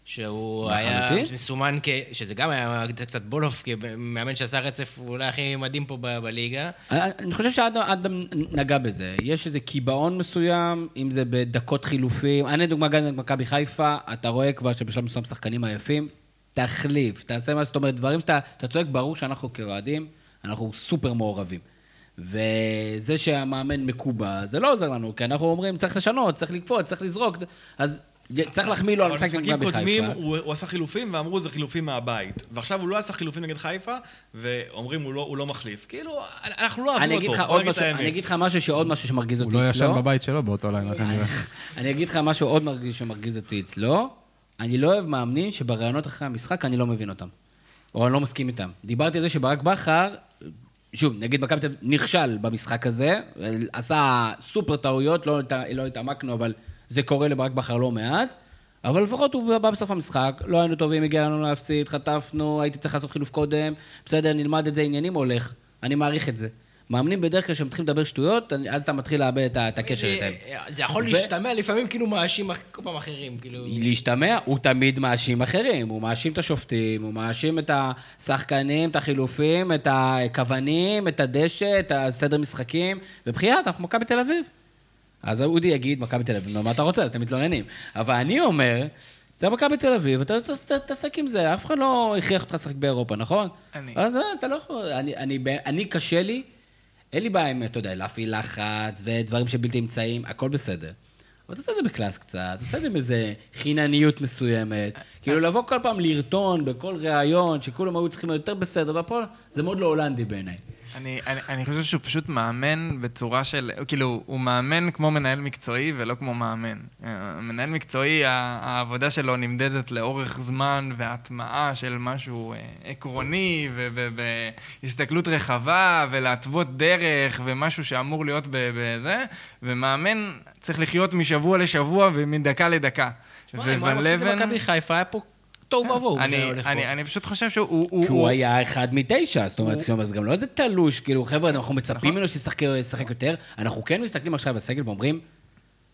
שהוא היה. מסומן כ... שזה גם היה קצת בולוף, כמאמן שעשה רצף אולי הכי מדהים פה ב- בליגה. אני חושב שאדם נגע בזה. יש איזה קיבעון מסוים, אם זה בדקות חילופים. אני לדוגמה גם מכבי חיפה, אתה רואה כבר שבשלב מסוים שחקנים עייפים, תחליף, תעשה מה זאת אומרת, דברים שאתה אתה צועק, ברור שאנחנו כאוהדים, אנחנו סופר מעורבים. וזה שהמאמן מקובע, זה לא עוזר לנו, כי אנחנו אומרים, צריך לשנות, צריך לקפוץ, צריך לזרוק, אז צריך להחמיא לו על משחק נגד מכבי קודמים. הוא, הוא עשה חילופים ואמרו זה חילופים מהבית. ועכשיו הוא לא עשה חילופים נגד חיפה, ואומרים הוא לא, הוא לא מחליף. כאילו, אנחנו לא אוהבים אותו, בוא עוד נגיד את משהו, האמת. אני אגיד לך משהו שעוד משהו שמרגיז הוא אותי לא אצלו. ישן בבית שלו באותו לילה, כנראה. אני אגיד לך משהו עוד מרגיז שמרגיז אותי אצלו. אני לא אוהב מאמנים שבראיונות אחרי המשחק אני לא מבין אותם. או אני לא מסכים איתם. דיברתי על זה שברק בכר, שוב, נגיד מכבי תל אביב נכשל במשחק הזה, עשה סופר טעויות, לא, הת- לא התעמקנו, אבל זה קורה לברק בכר לא מעט. אבל לפחות הוא בא בסוף המשחק, לא היינו טובים, הגיע לנו להפסיד, חטפנו, הייתי צריך לעשות חילוף קודם, בסדר, נלמד את זה, עניינים הולך, אני מעריך את זה. מאמנים בדרך כלל כשהם מתחילים לדבר שטויות, אז אתה מתחיל לאבד את הקשר איתם. זה יכול ו- להשתמע לפעמים כאילו מאשים כל פעם אחרים, כאילו... להשתמע, הוא תמיד מאשים אחרים. הוא מאשים את השופטים, הוא מאשים את השחקנים, את החילופים, את הכוונים, את הדשא, את הסדר משחקים. ובחיית, אנחנו מכבי תל אביב. אז אודי יגיד, מכבי תל אביב, נו, מה אתה רוצה? אז אתם מתלוננים. אבל אני אומר, זה מכבי תל אביב, אתה תעסק עם זה, אף אחד לא הכריח אותך לשחק באירופה, נכון? אני. אז אה, אתה לא יכול, אני, אני, ב- אני קשה לי, אין לי בעיה עם, אתה יודע, להפעיל לחץ ודברים שבלתי אמצעים, הכל בסדר. אבל תעשה את זה בקלאס קצת, תעשה את זה עם איזה חינניות מסוימת. כאילו לבוא כל פעם לרטון בכל ראיון, שכולם היו צריכים להיות יותר בסדר, והפועל, זה מאוד לא הולנדי בעיניי. אני, אני, אני חושב שהוא פשוט מאמן בצורה של, כאילו, הוא מאמן כמו מנהל מקצועי ולא כמו מאמן. אה, מנהל מקצועי, העבודה שלו נמדדת לאורך זמן והטמעה של משהו אה, עקרוני ו- ו- והסתכלות רחבה ולהתוות דרך ומשהו שאמור להיות בזה, ומאמן צריך לחיות משבוע לשבוע ומדקה לדקה. תשמע, אם הוא היה מפסיד למכבי חיפה, היה פה תוהו ובוהו. אני, זה פשוט חושב שהוא... הוא, כי הוא היה אחד מתשע, זאת אומרת, כאילו, אז גם לא איזה תלוש, כאילו, חבר'ה, אנחנו נכון. מצפים ממנו שישחק ישחק יותר, אנחנו כן מסתכלים עכשיו על הסגל ואומרים,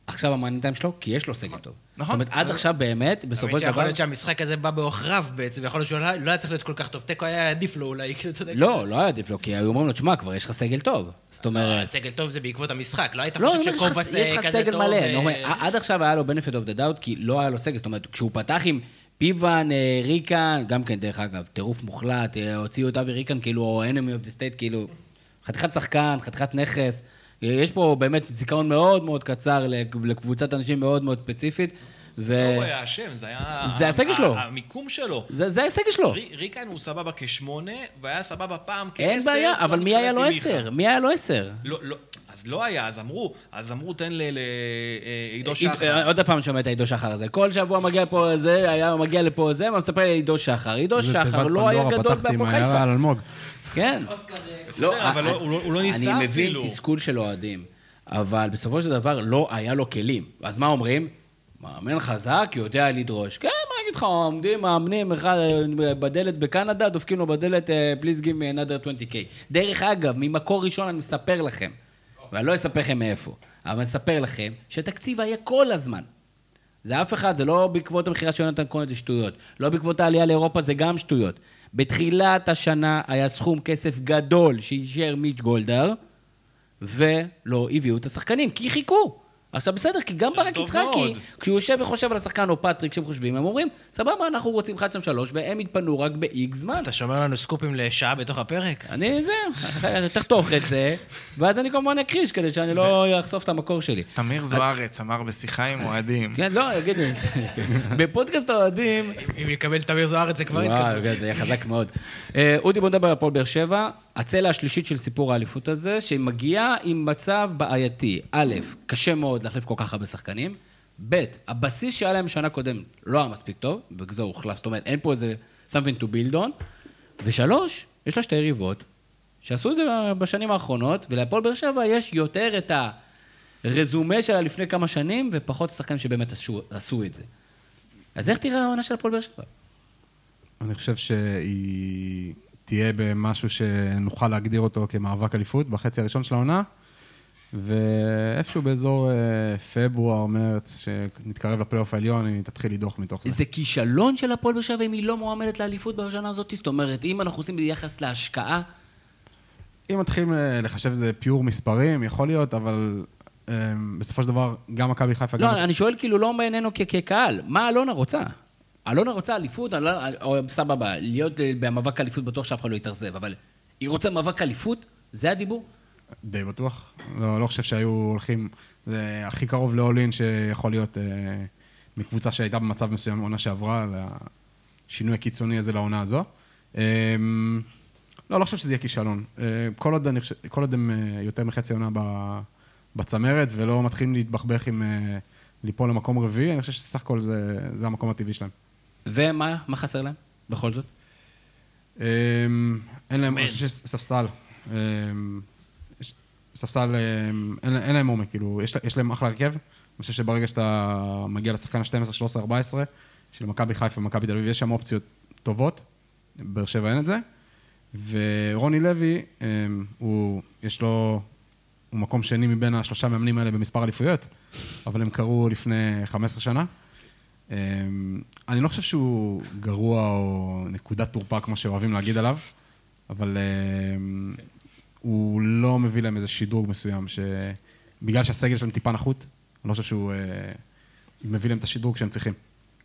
עכשיו המאני טיים שלו, כי יש לו סגל טוב. זאת נכון. אומרת, עד עכשיו באמת, בסופו של דבר... להיות שהמשחק הזה בא בעוכריו בעצם, ויכול להיות שהוא לא לא היה צריך להיות כל כך טוב. תיקו היה עדיף לו אולי, כאילו, אתה יודע. לא, לא היה עדיף לו, כי היו אומרים לו, תשמע, כבר יש לך סגל טוב. זאת אומרת... סגל טוב זה בעקבות המשחק, לא היית לא, חושב שקובאס יש לך- יש לך כזה סגל טוב, מלא. אומר, עד עכשיו היה לו benefit of the doubt, כי לא היה לו סגל. זאת אומרת, כשהוא פתח עם פיוון, אה, ריקן, גם כן, דרך אגב, טירוף מוחלט, אה, הוציאו את אבי ריקן, כאילו, enemy of the state, כאילו, חתיכת שחקן, חתיכת נכס. אה, יש פה באמת זיכרון מאוד מאוד קצר לק- לקבוצת אנשים מאוד מאוד ספציפית. ו... הוא היה אשם, זה היה... זה הסגל שלו. המיקום שלו. זה זה ההישג שלו. רי- ריקן הוא סבבה כשמונה, והיה סבבה פעם כעשר. אין בעיה, אבל מי היה לו. עשר? מי היה לו עשר? לא, לא, אז לא היה, אז אמרו, אז אמרו, תן לעידו עיד- שחר. אה, עוד פעם שומע את עידו שחר הזה. כל שבוע מגיע פה זה, היה מגיע לפה זה, ומספר לי עידו שחר. עידו שחר לא היה גדול בהפועל חיפה. כן. בסדר, אבל לא- הוא לא- לא ניסה אני מבין אפילו. תסכול של אוהדים, אבל בסופו של דבר לא היה לו כלים. אז מה אומרים? מאמן חזק, יודע לדרוש. כן, מה אגיד לך, עומדים מאמנים אחד בדלת בקנדה, דופקים לו בדלת, אה, please give me another 20K. דרך אגב, ממקור ראשון אני מספר לכם, ואני לא אספר לכם מאיפה, אבל אני אספר לכם שהתקציב היה כל הזמן. זה אף אחד, זה לא בעקבות המכירה של יונתן כהן, זה שטויות. לא בעקבות העלייה לאירופה, זה גם שטויות. בתחילת השנה היה סכום כסף גדול שאישר מיץ' גולדהר, ולא הביאו את השחקנים, כי חיכו. עכשיו בסדר, כי גם ברק יצחקי. כשהוא יושב וחושב על השחקן או פטריק שהם חושבים, הם אומרים, סבבה, אנחנו רוצים 1, 2, 3, והם יתפנו רק ב-X זמן. אתה שומר לנו סקופים לשעה בתוך הפרק? אני, זה, תחתוך את זה, ואז אני כמובן אכחיש כדי שאני לא אחשוף את המקור שלי. תמיר זוארץ אמר בשיחה עם אוהדים. כן, לא, אגיד את זה. בפודקאסט האוהדים, אם נקבל את תמיר זוארץ זה כבר וואו, התקדמות. כן, זה יהיה חזק מאוד. אה, אודי, בוא נדבר על הפועל באר שבע. הצלע השלישית של סיפור האליפות הזה, שמגיעה עם מצב בעייתי. א', קשה מאוד להחליף כל כך הרבה שחקנים. ב', הבסיס שהיה להם שנה קודם לא היה מספיק טוב, ובגלל זה הוא הוחלף. זאת אומרת, אין פה איזה something to build on. ושלוש, יש לה שתי יריבות, שעשו את זה בשנים האחרונות, ולהפועל באר שבע יש יותר את הרזומה שלה לפני כמה שנים, ופחות שחקנים שבאמת עשו, עשו את זה. אז איך תראה העונה של הפועל באר שבע? אני חושב שהיא תהיה במשהו שנוכל להגדיר אותו כמאבק אליפות בחצי הראשון של העונה, ואיפשהו באזור אה, פברואר, מרץ, שנתקרב לפלייאוף העליון, היא תתחיל לדוח מתוך זה. זה כישלון של הפועל באר שבע אם היא לא מועמדת לאליפות בשנה הזאת? זאת אומרת, אם אנחנו עושים ביחס להשקעה, אם מתחילים אה, לחשב איזה פיור מספרים, יכול להיות, אבל אה, בסופו של דבר, גם מכבי חיפה, גם... לא, אני שואל כאילו לא בעינינו כ- כקהל, מה אלונה רוצה? אלונה רוצה אליפות, או סבבה, להיות אה, במאבק אליפות בטוח שאף אחד לא יתאכזב, אבל היא רוצה מאבק אליפות? זה הדיבור? די בטוח. לא, לא חושב שהיו הולכים, זה הכי קרוב לאולין שיכול להיות אה, מקבוצה שהייתה במצב מסוים בעונה שעברה, לשינוי הקיצוני הזה לעונה הזו. אה, לא, לא חושב שזה יהיה כישלון. אה, כל עוד, אני חושב, כל עוד הם אה, יותר מחצי עונה בצמרת ולא מתחילים להתבחבך עם אה, ליפול למקום רביעי, אני חושב שסך הכל זה, זה המקום הטבעי שלהם. ומה מה חסר להם, בכל זאת? אה, אין להם, אני חושב שספסל. ספסל, אה, אין, אין להם עומק, כאילו, יש, יש להם אחלה הרכב. אני חושב שברגע שאתה מגיע לשחקן ה-12, 13, 14, של מכבי חיפה ומכבי תל אביב, יש שם אופציות טובות. באר שבע אין את זה. ורוני לוי, הוא, יש לו, הוא מקום שני מבין השלושה מאמנים האלה במספר אליפויות, אבל הם קרו לפני 15 שנה. אה, אני לא חושב שהוא גרוע או נקודת תורפה, כמו שאוהבים להגיד עליו, אבל אה, הוא לא מביא להם איזה שדרוג מסוים, שבגלל שהסגל שלהם טיפה נחות, אני לא חושב שהוא אה, מביא להם את השדרוג שהם צריכים.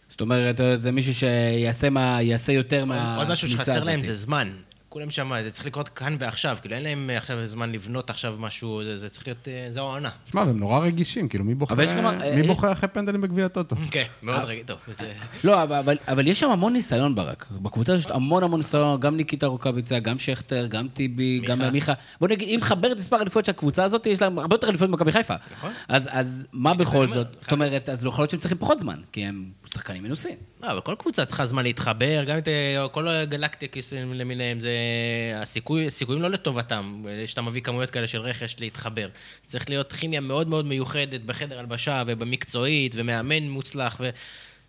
זאת אומרת, זה מישהו שיעשה יותר מה... עוד משהו שחסר להם הזאת. זה זמן. כולם שם, זה צריך לקרות כאן ועכשיו. כאילו, אין להם עכשיו זמן לבנות עכשיו משהו, זה, זה צריך להיות, אה, זו העונה. שמע, הם נורא רגישים, כאילו, מי בוכה, גם- אה, מי אה, בוכה אחרי פנדלים בגביע הטוטו? כן, מאוד רגע, טוב. זה- לא, אבל, אבל, אבל יש שם המון ניסיון ברק. בקבוצה הזאת המון המון ניסיון, גם ניקיטה רוקאביצה, גם שכטר, גם טיבי, מיכה. גם מיכה. בוא נגיד, אם נחבר את מספר האליפויות של הקבוצה הזאת, יש להם הרבה יותר אליפויות ממכבי חיפה. נכון. אז, אז מה בכל זאת? זאת אומרת, אז לא יכול להיות שהם צריכים פחות זמן, כי הם שחקנים מנוסים. לא, אבל כל קבוצה צריכה זמן להתחבר, גם את אה, כל הגלקטיקס למיניהם, זה הסיכוי, הסיכויים לא לטובתם, שאתה מביא כמויות כאלה של רכש להתחבר. צריך להיות כימיה מאוד מאוד מיוחדת בחדר הלבשה ובמקצועית, ומאמן מוצלח, ו...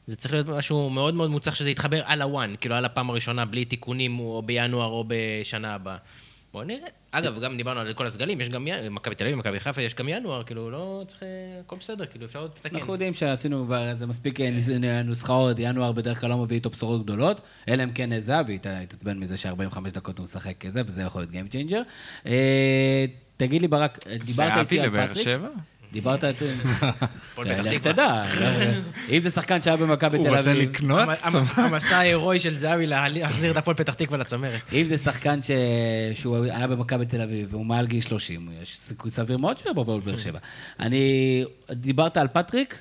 זה צריך להיות משהו מאוד מאוד מוצלח שזה יתחבר על הוואן, כאילו על הפעם הראשונה, בלי תיקונים, או בינואר או בשנה הבאה. בואו נראה. אגב, גם דיברנו על כל הסגלים, יש גם ינואר, מכבי תל אביב, מכבי חיפה, יש גם ינואר, כאילו, לא צריך... אה, הכל בסדר, כאילו, אפשר עוד לתקן. אנחנו יודעים שעשינו כבר איזה מספיק אה, ניס- נוסחאות, ינואר בדרך כלל לא מביא איתו בשורות גדולות, אלא אם כן זהבי יתעצבן מזה ש-45 דקות הוא משחק כזה, וזה יכול להיות Game Changer. אה, תגיד לי, ברק, אה, דיברת זהבי איתי על לבאר פטריק? שבע? דיברת את... לך. תדע, אם זה שחקן שהיה במכבי הוא תל רוצה אביב, לקנות? המ- המ- המסע ההירואי של זהבי להחזיר את הפועל פתח תקווה לצמרת. אם זה שחקן ש... שהוא היה במכבי תל אביב והוא מעל גיל 30, יש סיכוי סביר מאוד שהוא יבוא באר שבע. אני... דיברת על פטריק,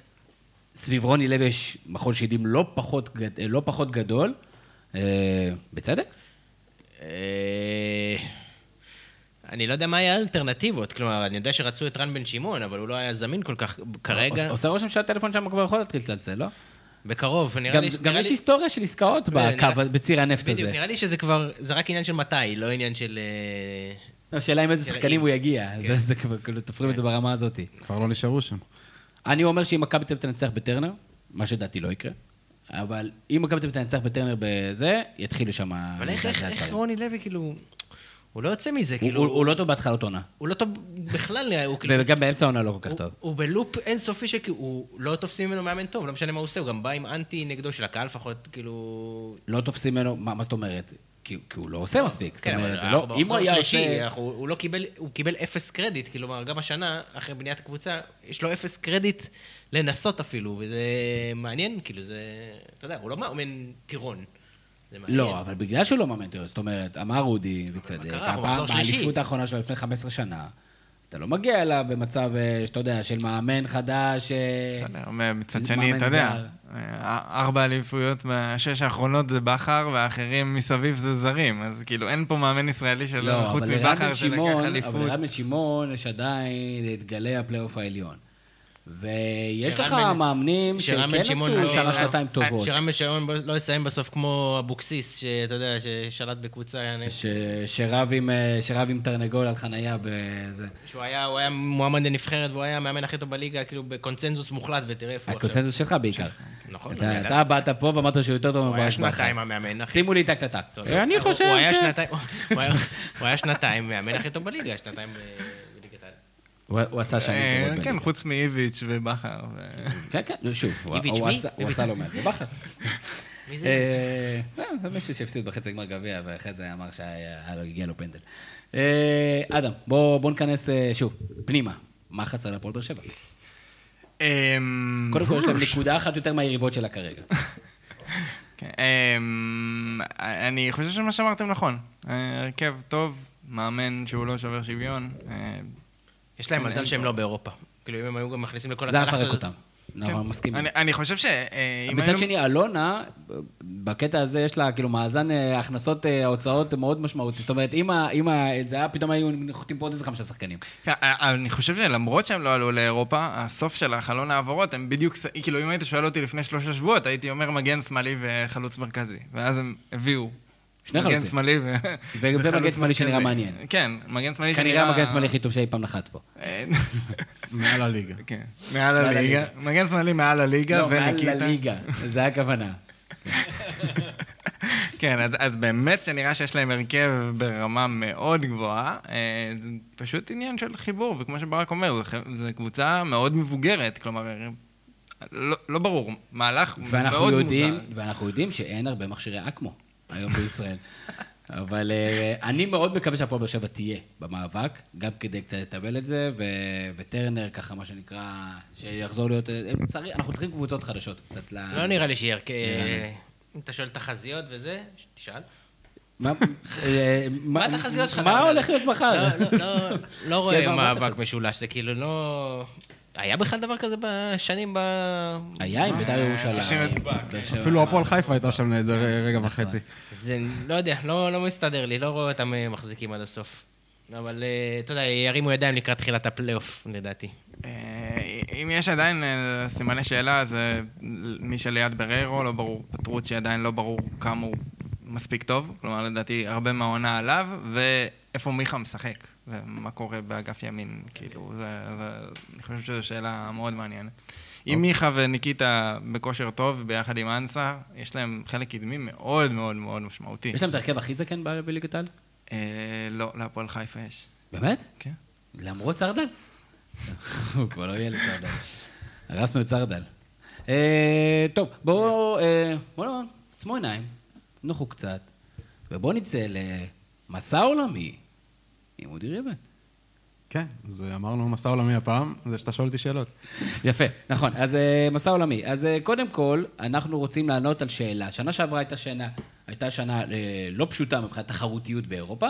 סביב רוני לוי יש מכון שדים לא פחות. לא פחות גדול, אה, בצדק? אה, אני לא יודע מה היה האלטרנטיבות, כלומר, אני יודע שרצו את רן בן שמעון, אבל הוא לא היה זמין כל כך כרגע. עושה רושם שהטלפון שם כבר יכול להתחיל לצלצל, לא? בקרוב, נראה גם, לי... גם נראה יש לי- היסטוריה של עסקאות נראה- בקו, בציר הנפט בדיוק, הזה. נראה לי שזה כבר, זה רק עניין של מתי, לא עניין של... אה, השאלה עם איזה שחקנים הוא יגיע, כן. זה- זה כבר, כאילו, תופרים את זה ברמה הזאת. כבר לא נשארו שם. אני אומר שאם מכבי תל אביב תנצח בטרנר, מה שדעתי לא יקרה, אבל אם מכבי תל אביב תנצח בטרנר בזה, יתחילו שם... אבל איך- איך. איך רוני לוי, כאילו... הוא לא יוצא מזה, הוא- כאילו... הוא הוא לא טוב בהתחלת עונה, הוא לא טוב בכלל, נראה, הוא כאילו... וגם באמצע העונה לא כל כך הוא- טוב. הוא בלופ אינסופי שכאילו, הוא לא תופסים ממנו מאמן טוב, לא משנה מה הוא עושה, הוא גם בא עם אנטי נגדו של הקהל לפחות, כאילו... לא תופסים ממנו, מה מה זאת אומרת? כי כי הוא לא עושה מספיק, זאת כן, אבל אומרת, זה אנחנו לא... אם הוא היה עושה... אנחנו- הוא לא קיבל, הוא קיבל אפס קרדיט, כלומר, גם השנה, אחרי בניית הקבוצה, יש לו אפס קרדיט לנסות אפילו, וזה מעניין, כאילו, זה... אתה יודע, הוא לא מאמן טירון. לא, אבל בגלל שהוא לא מאמן טוב, זאת אומרת, אמר אודי, בצדק. באליפות האחרונה שלו לפני 15 שנה, אתה לא מגיע אליו במצב, אה, שאתה יודע, של מאמן חדש... אה, בסדר, מצד שני, אתה יודע. אה, ארבע אליפויות בשש האחרונות זה בכר, והאחרים מסביב זה זרים. אז כאילו, אין פה מאמן ישראלי שלו, לא, חוץ אבל מבכר שלקח אבל אליפות. לרן בן שמעון יש עדיין את גלי הפלייאוף העליון. ויש לך בן- מאמנים שכן עשו לא- שנה, שנתיים טובות. שרן בן שמעון לא יסיים בסוף כמו אבוקסיס, שאתה יודע, ששלט בקבוצה, ש- שרב עם, אה, שרב עם תרנגול על חנייה בזה. שהוא היה, הוא היה מועמד לנבחרת והוא היה המאמן הכי טוב בליגה, כאילו בקונצנזוס מוחלט, ותראה איפה הוא עכשיו. הקונצנזוס שלך בעיקר. נכון, אתה- אני אתה באת פה ואמרת שהוא יותר טוב הוא היה מברק בכר. שנתיים המאמן הכי... שימו לי את ההקלטה. טוב. אני הוא- חושב הוא היה ש... הוא היה- הוא היה שנתיים מאמן הכי טוב בליגה, שנתיים. הוא עשה שנים אה, טובות. כן. חוץ מאיביץ' ובכר. כן, כן, נו, שוב, הוא-? עשה- לא מעט. בכר. מי זה? אה, לא, זה מישהו שהפסיד בחצי גמר גביע, ואחרי זה אמר שהגיע לו פנדל. אה, אדם, בוא בוא ניכנס אה, שוב, פנימה. מה חסר לפועל באר שבע? אמ, קודם כל, יש להם נקודה אחת יותר מהיריבות שלה כרגע. כן, אמ, אני חושב שמה שאמרתם נכון. אה, הרכב טוב, מאמן שהוא לא שובר שוויון. אה, יש להם מזל שהם. לא באירופה. כאילו, אם הם היו גם מכניסים לכל זה היה מפרק אותם. אנחנו מסכימים. אני- אני חושב שאם מצד שני, אלונה, בקטע הזה יש לה כאילו מאזן אה, הכנסות, אה, הוצאות מאוד משמעותי. זאת אומרת, אם זה היה, פתאום היו נוחתים פה עוד איזה חמישה שחקנים. כן, אני חושב שלמרות שהם לא עלו לאירופה, הסוף של החלון העברות הם בדיוק, כאילו אם היית שואל אותי לפני שלושה שבועות, הייתי אומר מגן שמאלי וחלוץ מרכזי. ואז הם הביאו. שני מגן חלוצים. שמאלי ו... ומגן שמאלי שנראה. מעניין. כן, מגן שמאלי שנראה... כנראה המגן השמאלי הכי טוב שאי פעם נחת פה. אה, מעל הליגה. כן, מעל הליגה. מגן שמאלי מעל הליגה, לא, מעל וניקיטה. לליגה, זה הכוונה. כן, אז, אז באמת שנראה שיש להם הרכב ברמה מאוד גבוהה. אה, זה פשוט עניין של חיבור, וכמו שברק אומר, זו קבוצה מאוד מבוגרת, כלומר, לא, לא ברור, מהלך מאוד יודעים, מוזר. ואנחנו יודעים שאין הרבה מכשירי אקמו היום בישראל. אבל uh, אני מאוד מקווה שהפועל באר שבע תהיה במאבק, גם כדי קצת לטבל את זה, ו- וטרנר ככה, מה שנקרא, שיחזור להיות... הם צריך, אנחנו צריכים קבוצות חדשות קצת ל... לא נראה לי שיהיה... נראה אם אתה שואל תחזיות וזה, תשאל. מה אה, התחזיות שלך? מה הולך להיות מחר? לא, לא, לא, לא רואה מאבק? משולש, זה כאילו לא... היה בכלל דבר כזה בשנים ב... היה עם בית"ר ירושלים. אפילו הפועל חיפה הייתה שם לאיזה רגע וחצי. זה, לא יודע, לא, לא מסתדר לי, לא רואה אותם אה, מחזיקים עד הסוף. אבל אה, אתה יודע, ירימו ידיים לקראת תחילת הפלייאוף, לדעתי. אה, אם יש עדיין סימני שאלה, אז אה, מי שליד בריירו, לא ברור, פטרוצ'י עדיין לא ברור כמה הוא מספיק טוב. כלומר, לדעתי, הרבה מהעונה עליו, ואיפה מיכה משחק, ומה קורה באגף ימין, כאילו, זה, זה, אני חושב שזו שאלה מאוד מעניינת. אם מיכה וניקיטה בכושר טוב, ביחד עם אנסה, יש להם חלק קדמי מאוד מאוד מאוד משמעותי. יש להם את ההרכב הכי זקן בליגת העל? אה, לא, להפועל חיפה יש. באמת? כן. למרות סרדל? הוא כבר לא ילד סרדל. הרסנו את סרדל. אה, טוב, בואו, אה, בואו עצמו עיניים, תנוחו קצת, ובואו נצא למסע עולמי עם אודי ריבן. כן, אז אמרנו מסע עולמי הפעם, זה שאתה שואל אותי שאלות. יפה, נכון. אז אה, מסע עולמי. אז אה, קודם כל, אנחנו רוצים לענות על שאלה. שנה שעברה הייתה שנה, הייתה שנה אה, לא פשוטה מבחינת תחרותיות באירופה,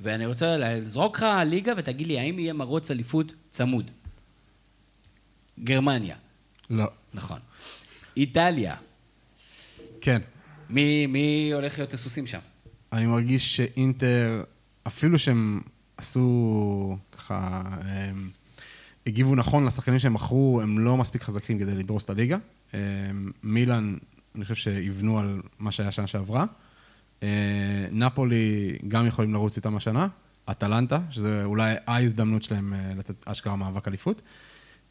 ואני רוצה לזרוק לך ליגה ותגיד לי, האם יהיה מרוץ אליפות צמוד? גרמניה, לא. נכון. איטליה, כן. מי, מי הולך להיות הסוסים שם? אני מרגיש שאינטר, אפילו שהם עשו ככה, הם הגיבו נכון לשחקנים שהם מכרו, הם לא מספיק חזקים כדי לדרוס את הליגה. הם, מילאן, אני חושב שיבנו על מה שהיה שנה שעברה. אה, נפולי גם יכולים לרוץ איתם השנה. אטלנטה, שזה אולי ההזדמנות שלהם אה, לתת אשכרה מאבק אליפות.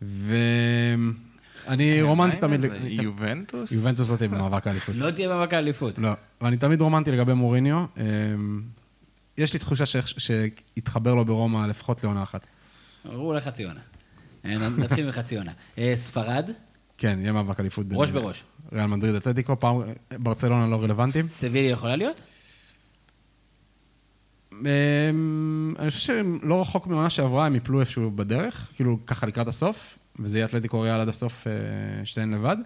ואני רומנטי תמיד... יובנטוס? יובנטוס לא תהיה במאבק האליפות. לא תהיה במאבק האליפות. לא, ואני תמיד רומנטי לגבי מוריניו. יש לי תחושה שהתחבר לו ברומא לפחות לעונה אחת. הוא הולך חצי עונה. אה, נתחיל מחצי עונה. אה, ספרד, כן, יהיה מאבק אליפות. ראש בראש. ריאל מדריד אתלטיקו, פעם ברצלונה לא רלוונטיים. סביליה יכולה להיות? אמ, אני חושב שהם לא רחוק מעונה שעברה, הם יפלו איפשהו בדרך, כאילו ככה לקראת הסוף, וזה יהיה אתלטיקו ריאל עד הסוף, אה, שתיהן לבד,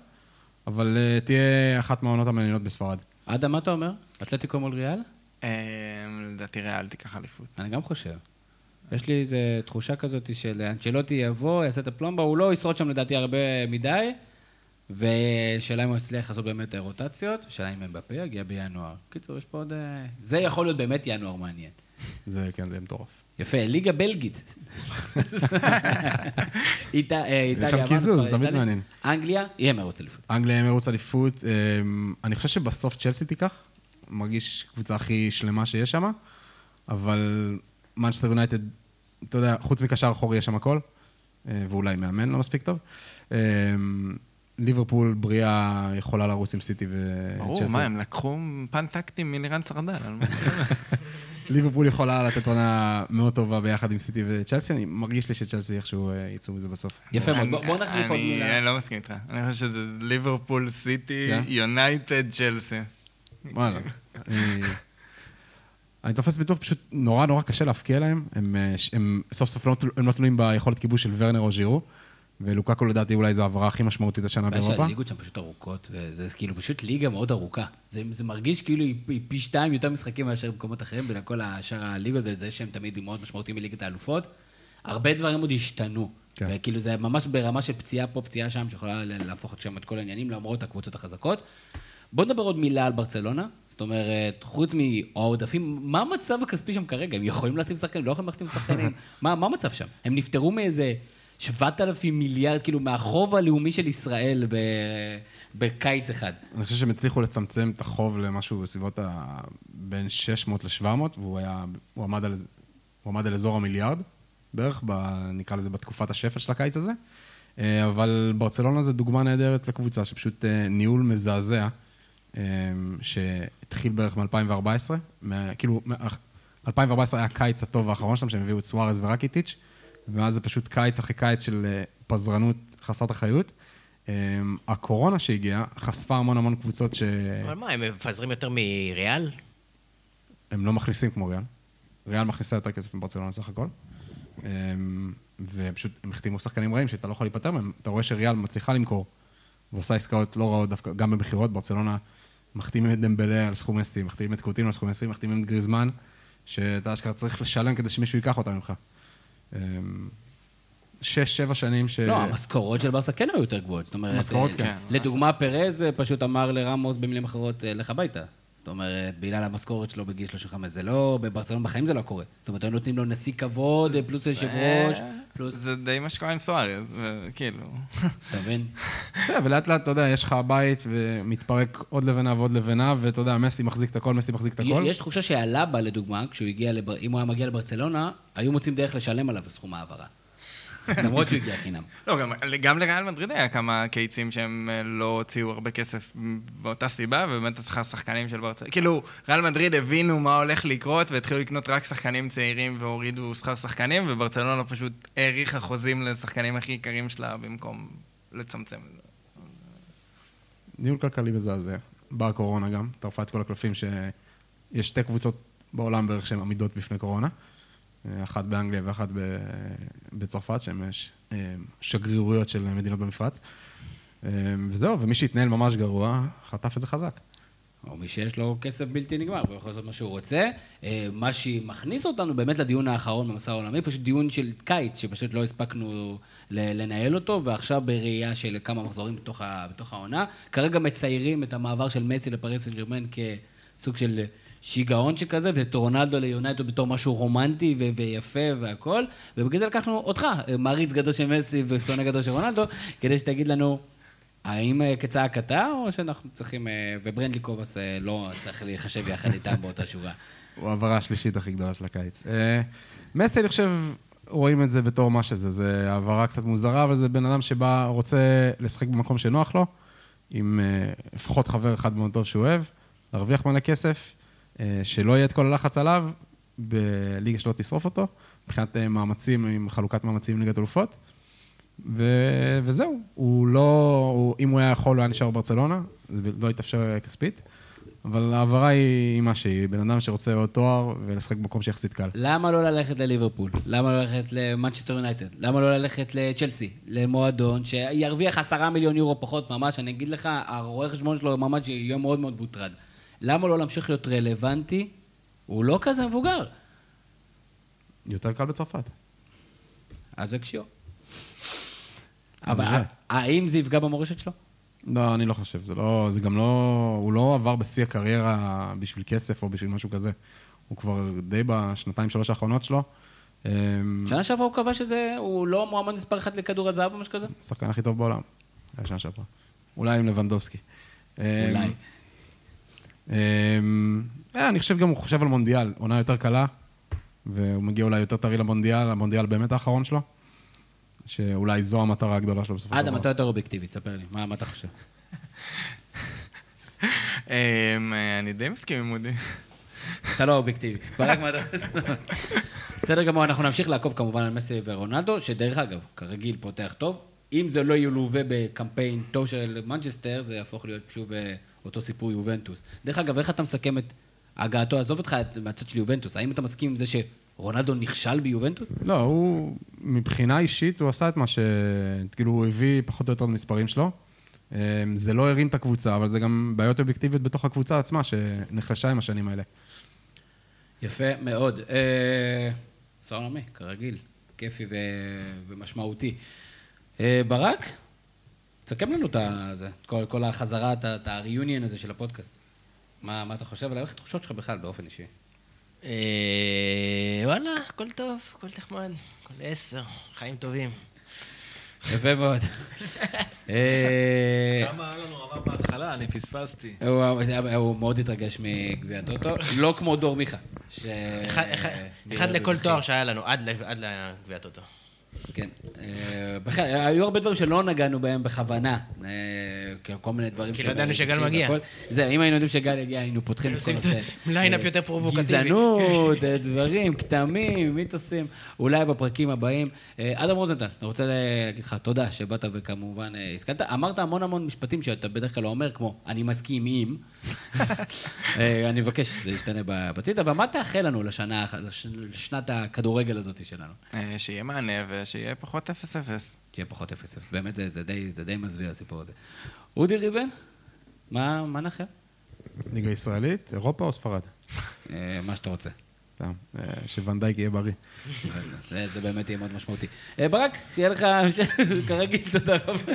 אבל תהיה אחת מהעונות המעניינות בספרד. אדם, מה אתה אומר? אתלטיקו מול ריאל? אה, לדעתי ריאל תיקח אליפות. אני גם חושב. יש לי איזו תחושה כזאת של אנצ'לוטי יבוא, יעשה את הפלומבה, הוא לא ישרוד שם לדעתי הרבה מדי, ושאלה אם הוא יצליח לעשות באמת רוטציות, שאלה אם אמבפה יגיע בינואר. קיצור, יש פה עוד... אה, זה יכול להיות באמת ינואר מעניין. זה, כן, זה מטורף. יפה, ליגה בלגית. אה, איטליה, שם אמרנו, קיזוז, ספרד, תמיד איטליה. מעניין. אנגליה, יהיה מרוץ אליפות. אנגליה יהיה מרוץ אליפות, אמ, אני חושב שבסוף צ'לסי תיקח, מרגיש קבוצה הכי שלמה שיש שם, אבל מנצ'סטר יונייטד, אתה יודע, חוץ מקשר אחורי יש שם הכל, אה, ואולי מאמן לא מספיק טוב. אמ, ליברפול בריאה יכולה לרוץ עם סיטי וצ'לסי. ברור, מה, הם לקחו פן טקטי מלירן סרדל? ליברפול יכולה לתת עונה מאוד טובה ביחד עם סיטי וצ'לסי, אני מרגיש לי שצ'לסי איכשהו אה, יצאו מזה בסוף. יפה מאוד, אני- בוא- נחליף עוד אני מילה. לא מסכים איתך. אני חושב שזה ליברפול, סיטי, כן? יונייטד, צ'לסי. וואלה. אני- תופס בטוח פשוט נורא נורא קשה להפקיע להם. הם, אה, הם סוף סוף לא, הם לא תלויים ביכולת כיבוש של ורנר או ז'ירו. ולוקקו לדעתי אולי זו העברה הכי משמעותית השנה באירופה. שהליגות שם פשוט ארוכות, וזה כאילו פשוט ליגה מאוד ארוכה. זה, זה מרגיש כאילו היא, פי שתיים יותר משחקים מאשר במקומות אחרים, בין כל השאר הליגות, וזה שהם תמיד מאוד משמעותיים בליגת האלופות. הרבה דברים עוד השתנו. כן. וכאילו זה ממש ברמה של פציעה פה, פציעה שם, שיכולה להפוך שם את כל העניינים, למרות הקבוצות החזקות. בוא נדבר עוד מילה על ברצלונה. זאת אומרת, חוץ מהעודפים, מה המצב הכספי שם כרגע? הם יכולים להחתים שחקנים? לא יכולים להחתים שחקנים? מה, מה המצב שם? הם נפטרו מאיזה 7,000 מיליארד, כאילו, מהחוב הלאומי של ישראל ב... בקיץ אחד. אני חושב שהם הצליחו לצמצם את החוב למשהו בסביבות ה... בין 600 ל-700, והוא היה... הוא עמד על... הוא עמד על אזור המיליארד, בערך, ב... נקרא לזה בתקופת השפל של הקיץ הזה. אה, אבל ברצלונה זה דוגמה נהדרת לקבוצה, שפשוט אה, ניהול מזעזע. אה, שהתחיל בערך מ-2014, כאילו, 2014 היה הקיץ הטוב האחרון שלהם, שהם הביאו את סוארז ורקיטיץ', ואז זה פשוט קיץ אחרי קיץ של אה, פזרנות חסרת אחריות. אה, הקורונה שהגיעה חשפה המון המון קבוצות ש... אבל מה, הם מפזרים יותר מריאל? הם לא מכניסים כמו ריאל. ריאל מכניסה יותר כסף מברצלונה סך הכל. אה, ופשוט הם החתימו שחקנים רעים שאתה לא יכול להיפטר מהם. אתה רואה שריאל מצליחה למכור, ועושה עסקאות לא רעות דווקא, גם במכירות. ברצלונה מחתימים את דמבלה על סכום מסי, מחתימים את קוטינו על סכום מסי, מחתימים את גריזמן, שאתה אשכרה צריך לשלם כדי שמישהו ייקח אותם ממך. אה, שש, שבע שנים ש... לא, המשכורות של ברסה כן היו יותר גבוהות. זאת אומרת, המשכורות אה, כן. לדוגמה, פרז אה, פשוט אמר לרמוס במילים אחרות, אה, לך הביתה. זאת אומרת, בגלל המשכורת שלו בגיל 35, זה לא, בברצלונה בחיים זה לא קורה. זאת אומרת, היו נותנים לו נשיא כבוד, פלוס יושב ראש, פלוס... זה די מה שקורה עם סוארז, כאילו. אתה מבין? כן, ולאט לאט, אתה יודע, יש לך בית ומתפרק עוד לבנה ועוד לבנה, ואתה יודע, מסי מחזיק את הכל, מסי מחזיק את הכל. יש תחושה שאלאבה, לדוגמה, כשהוא הגיע. אם הוא היה מגיע לברצלונה, היו מוצאים דרך לשלם עליו סכום העברה. למרות שהוא הגיע חינם. לא, גם, גם לריאל מדריד היה כמה קייצים שהם אה, לא הוציאו הרבה כסף באותה סיבה, ובאמת צריכה שחקנים של ברצלונה. כאילו, ריאל מדריד הבינו מה הולך לקרות, והתחילו לקנות רק שחקנים צעירים והורידו שכר שחקנים, וברצלונה פשוט האריכה חוזים לשחקנים הכי יקרים שלה במקום לצמצם. ניהול כלכלי מזעזע. באה הקורונה גם, טרפה את כל הקלפים שיש שתי קבוצות בעולם בערך שהן עמידות בפני קורונה. אחת באנגליה ואחת בצרפת, שהן ש- שגרירויות של מדינות במפרץ. וזהו, ומי שהתנהל ממש גרוע, חטף את זה חזק. או מי שיש לו כסף בלתי נגמר, הוא יכול לעשות מה שהוא רוצה. אה, מה שמכניס אותנו באמת לדיון האחרון במסע העולמי, פשוט דיון של קיץ, שפשוט לא הספקנו לנהל אותו, ועכשיו בראייה של כמה מחזורים בתוך, בתוך העונה. כרגע מציירים את המעבר של מסי לפריס סן ג'רמן כסוג של שיגעון שכזה, ואת רונלדו ליונייטד בתור משהו רומנטי ו- ויפה והכל, ובגלל זה לקחנו אותך, מעריץ גדול של מסי ושונא גדול של רונלדו, כדי שתגיד לנו... האם אה, כצעקתה, או שאנחנו צריכים... אה, וברנדלי קובאס אה, לא צריך להיחשב יחד איתם באותה שורה. הוא העברה השלישית הכי גדולה של הקיץ. מסי, אני חושב, רואים את זה בתור מה שזה. זה העברה קצת מוזרה, אבל זה בן אדם שבא, רוצה לשחק במקום שנוח לו, עם לפחות חבר אחד מאוד טוב שהוא אוהב, להרוויח מלא כסף, שלא יהיה את כל הלחץ עליו, בליגה שלא תשרוף אותו, מבחינת אה, מאמצים, עם חלוקת מאמצים ליגת אלופות. ו- וזהו, הוא לא, הוא, אם הוא היה יכול, הוא היה נשאר בברצלונה, זה לא התאפשר כספית, אבל ההעברה היא מה שהיא, בן אדם שרוצה עוד תואר ולשחק במקום שיחסית קל. למה לא ללכת לליברפול? למה לא ללכת למנצ'סטר יונייטד? למה לא ללכת לצ'לסי? למועדון שירוויח עשרה מיליון יורו פחות ממש, אני אגיד לך, הרואה חשבון שלו ממש יהיה מאוד מאוד מוטרד. למה לא להמשיך להיות רלוונטי? הוא לא כזה מבוגר. יותר קל בצרפת. אז זה קשיו. אבל. האם זה יפגע במורשת שלו? לא, אני לא חושב, זה לא, זה גם לא, הוא לא עבר בשיא הקריירה בשביל כסף או בשביל משהו כזה. הוא כבר די בשנתיים, שלוש האחרונות שלו. אמ, שנה שעברה הוא קבע שזה, הוא לא מועמד מספר אחת לכדור הזהב או משהו כזה? השחקן הכי טוב בעולם. היה שנה שעברה. אולי עם לבנדובסקי. אולי. אמ, אה, אני חושב גם הוא חושב על מונדיאל, עונה יותר קלה, והוא מגיע אולי יותר טרי למונדיאל, המונדיאל באמת האחרון שלו, שאולי זו המטרה הגדולה שלו בסופו של אדם, דבר. אתה יותר אובייקטיבי, תספר לי, מה מה אתה חושב? אמ, אה, אני די מסכים עם מודי. אתה לא אובייקטיבי. ברק, מה אתה חושב? בסדר גמור, אנחנו נמשיך לעקוב כמובן על מסי ורונלדו, שדרך אגב, כרגיל פותח טוב. אם זה לא ילווה בקמפיין טוב של מנצ'סטר, זה יהפוך להיות שוב אה, אותו סיפור יובנטוס. דרך אגב, איך אתה מסכם את הגעתו, עזוב אותך מהצד של יובנטוס, האם אתה מסכים עם זה שרונלדו נכשל ביובנטוס? לא, הוא, מבחינה אישית, הוא עשה את מה ש... כאילו, הוא הביא פחות או יותר את המספרים שלו. אמ, זה לא הרים את הקבוצה, אבל זה גם בעיות אובייקטיביות בתוך הקבוצה עצמה, שנחלשה עם השנים האלה. יפה מאוד. אה, מסע עולמי, כרגיל, כיפי. ומשמעותי. אה, ברק, תסכם לנו את זה, את כל, כל החזרה, את ה-reunion הזה של הפודקאסט. מה, מה אתה חושב עליו? איך התחושות שלך בכלל באופן אישי? אה, וואלה, הכל טוב, הכל נחמד, הכל עשר, חיים טובים. יפה מאוד. אה, כמה היה לנו רמה בהתחלה, אני פספסתי. הוא, מאוד התרגש מגביע הטוטו, לא כמו דור מיכה. אחד- אה, לכל במחיר. תואר שהיה לנו, עד ל- עד לגביע הטוטו. כן. אה, בכלל, היו הרבה דברים שלא נגענו בהם בכוונה. אה, כל מיני דברים. כי לא שהם ידענו שגל מגיע. והכל. זה, אם היינו יודעים שגל יגיע, היינו פותחים את כל עושים נושא. line-up אה, יותר פרובוקטיבי. גזענות, דברים, כתמים, מיתוסים. אולי בפרקים הבאים. אדם רוזנטל, אני רוצה להגיד לך תודה שבאת וכמובן הסכמת. אמרת המון המון משפטים שאתה בדרך כלל לא אומר, כמו אני מסכים עם. אני מבקש שזה ישתנה בעתיד, אבל מה תאחל לנו לשנת הכדורגל הזאת שלנו? שיהיה מענה ושיהיה פחות 0-0. שיהיה פחות 0-0. באמת זה, זה, די, זה די מזוויע הסיפור הזה. אודי ריבן, מה, מה נאחל? ליגה ישראלית, אירופה או ספרד? אה, מה שאתה רוצה. סתם, אה, שוונדייק יהיה בריא. זה, זה באמת יהיה מאוד משמעותי. אה, ברק, שיהיה לך המשך, כרגיל, תודה רבה.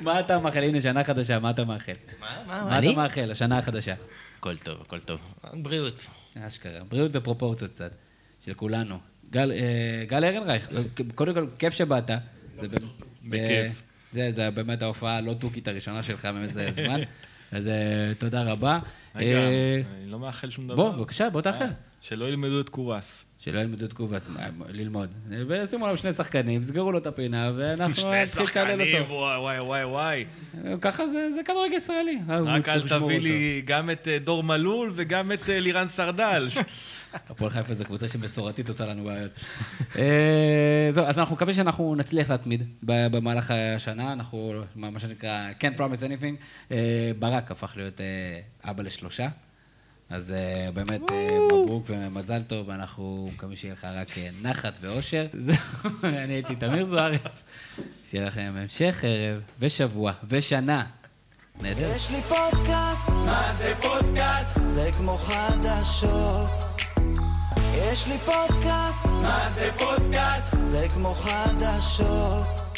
מה אתה מאחל? הנה, שנה חדשה, מה אתה מאחל? מה, מה, מה? אתה מאחל, השנה החדשה? הכל טוב, הכל טוב. בריאות. אשכרה. בריאות ופרופורציות קצת, של כולנו. גל, אה, גל ארנרייך, קודם כל, כיף שבאת. זה באמת- בכיף. זה, זה באמת ההופעה הלא תוכית הראשונה שלך מאיזה זמן. אז אה, תודה רבה. רגע, אה, אני לא מאחל שום דבר. בוא, בבקשה, בוא תאחל. אה, שלא ילמדו את קורס. שלא ילמדו את קובאס, ללמוד. ושימו עליו שני שחקנים, סגרו לו את הפינה, ואנחנו שני נתחיל לקלל שחקנים, אותו. וואי וואי וואי וואי. ככה זה, זה כדורגל ישראלי. רק אל תביא אותו. לי גם את אה, דור מלול וגם את אה, לירן סרדל. הפועל חיפה זו קבוצה שמסורתית עושה לנו בעיות. אה, זהו, אז אנחנו מקווים שאנחנו נצליח להתמיד במהלך השנה, אנחנו, מה שנקרא, can't promise anything. אה, ברק הפך להיות אה, אבא לשלושה, אז אה, באמת אה, מברוק ומזל טוב, אנחנו מקווים שיהיה לך רק אה, נחת ואושר. זהו, אני הייתי תמיר זוארץ, שיהיה לכם המשך ערב ושבוע ושנה. נהדר. יש לי פודקאסט, מה זה פודקאסט? זה כמו חדשות. יש לי פודקאסט, מה זה פודקאסט? זה כמו חדשות.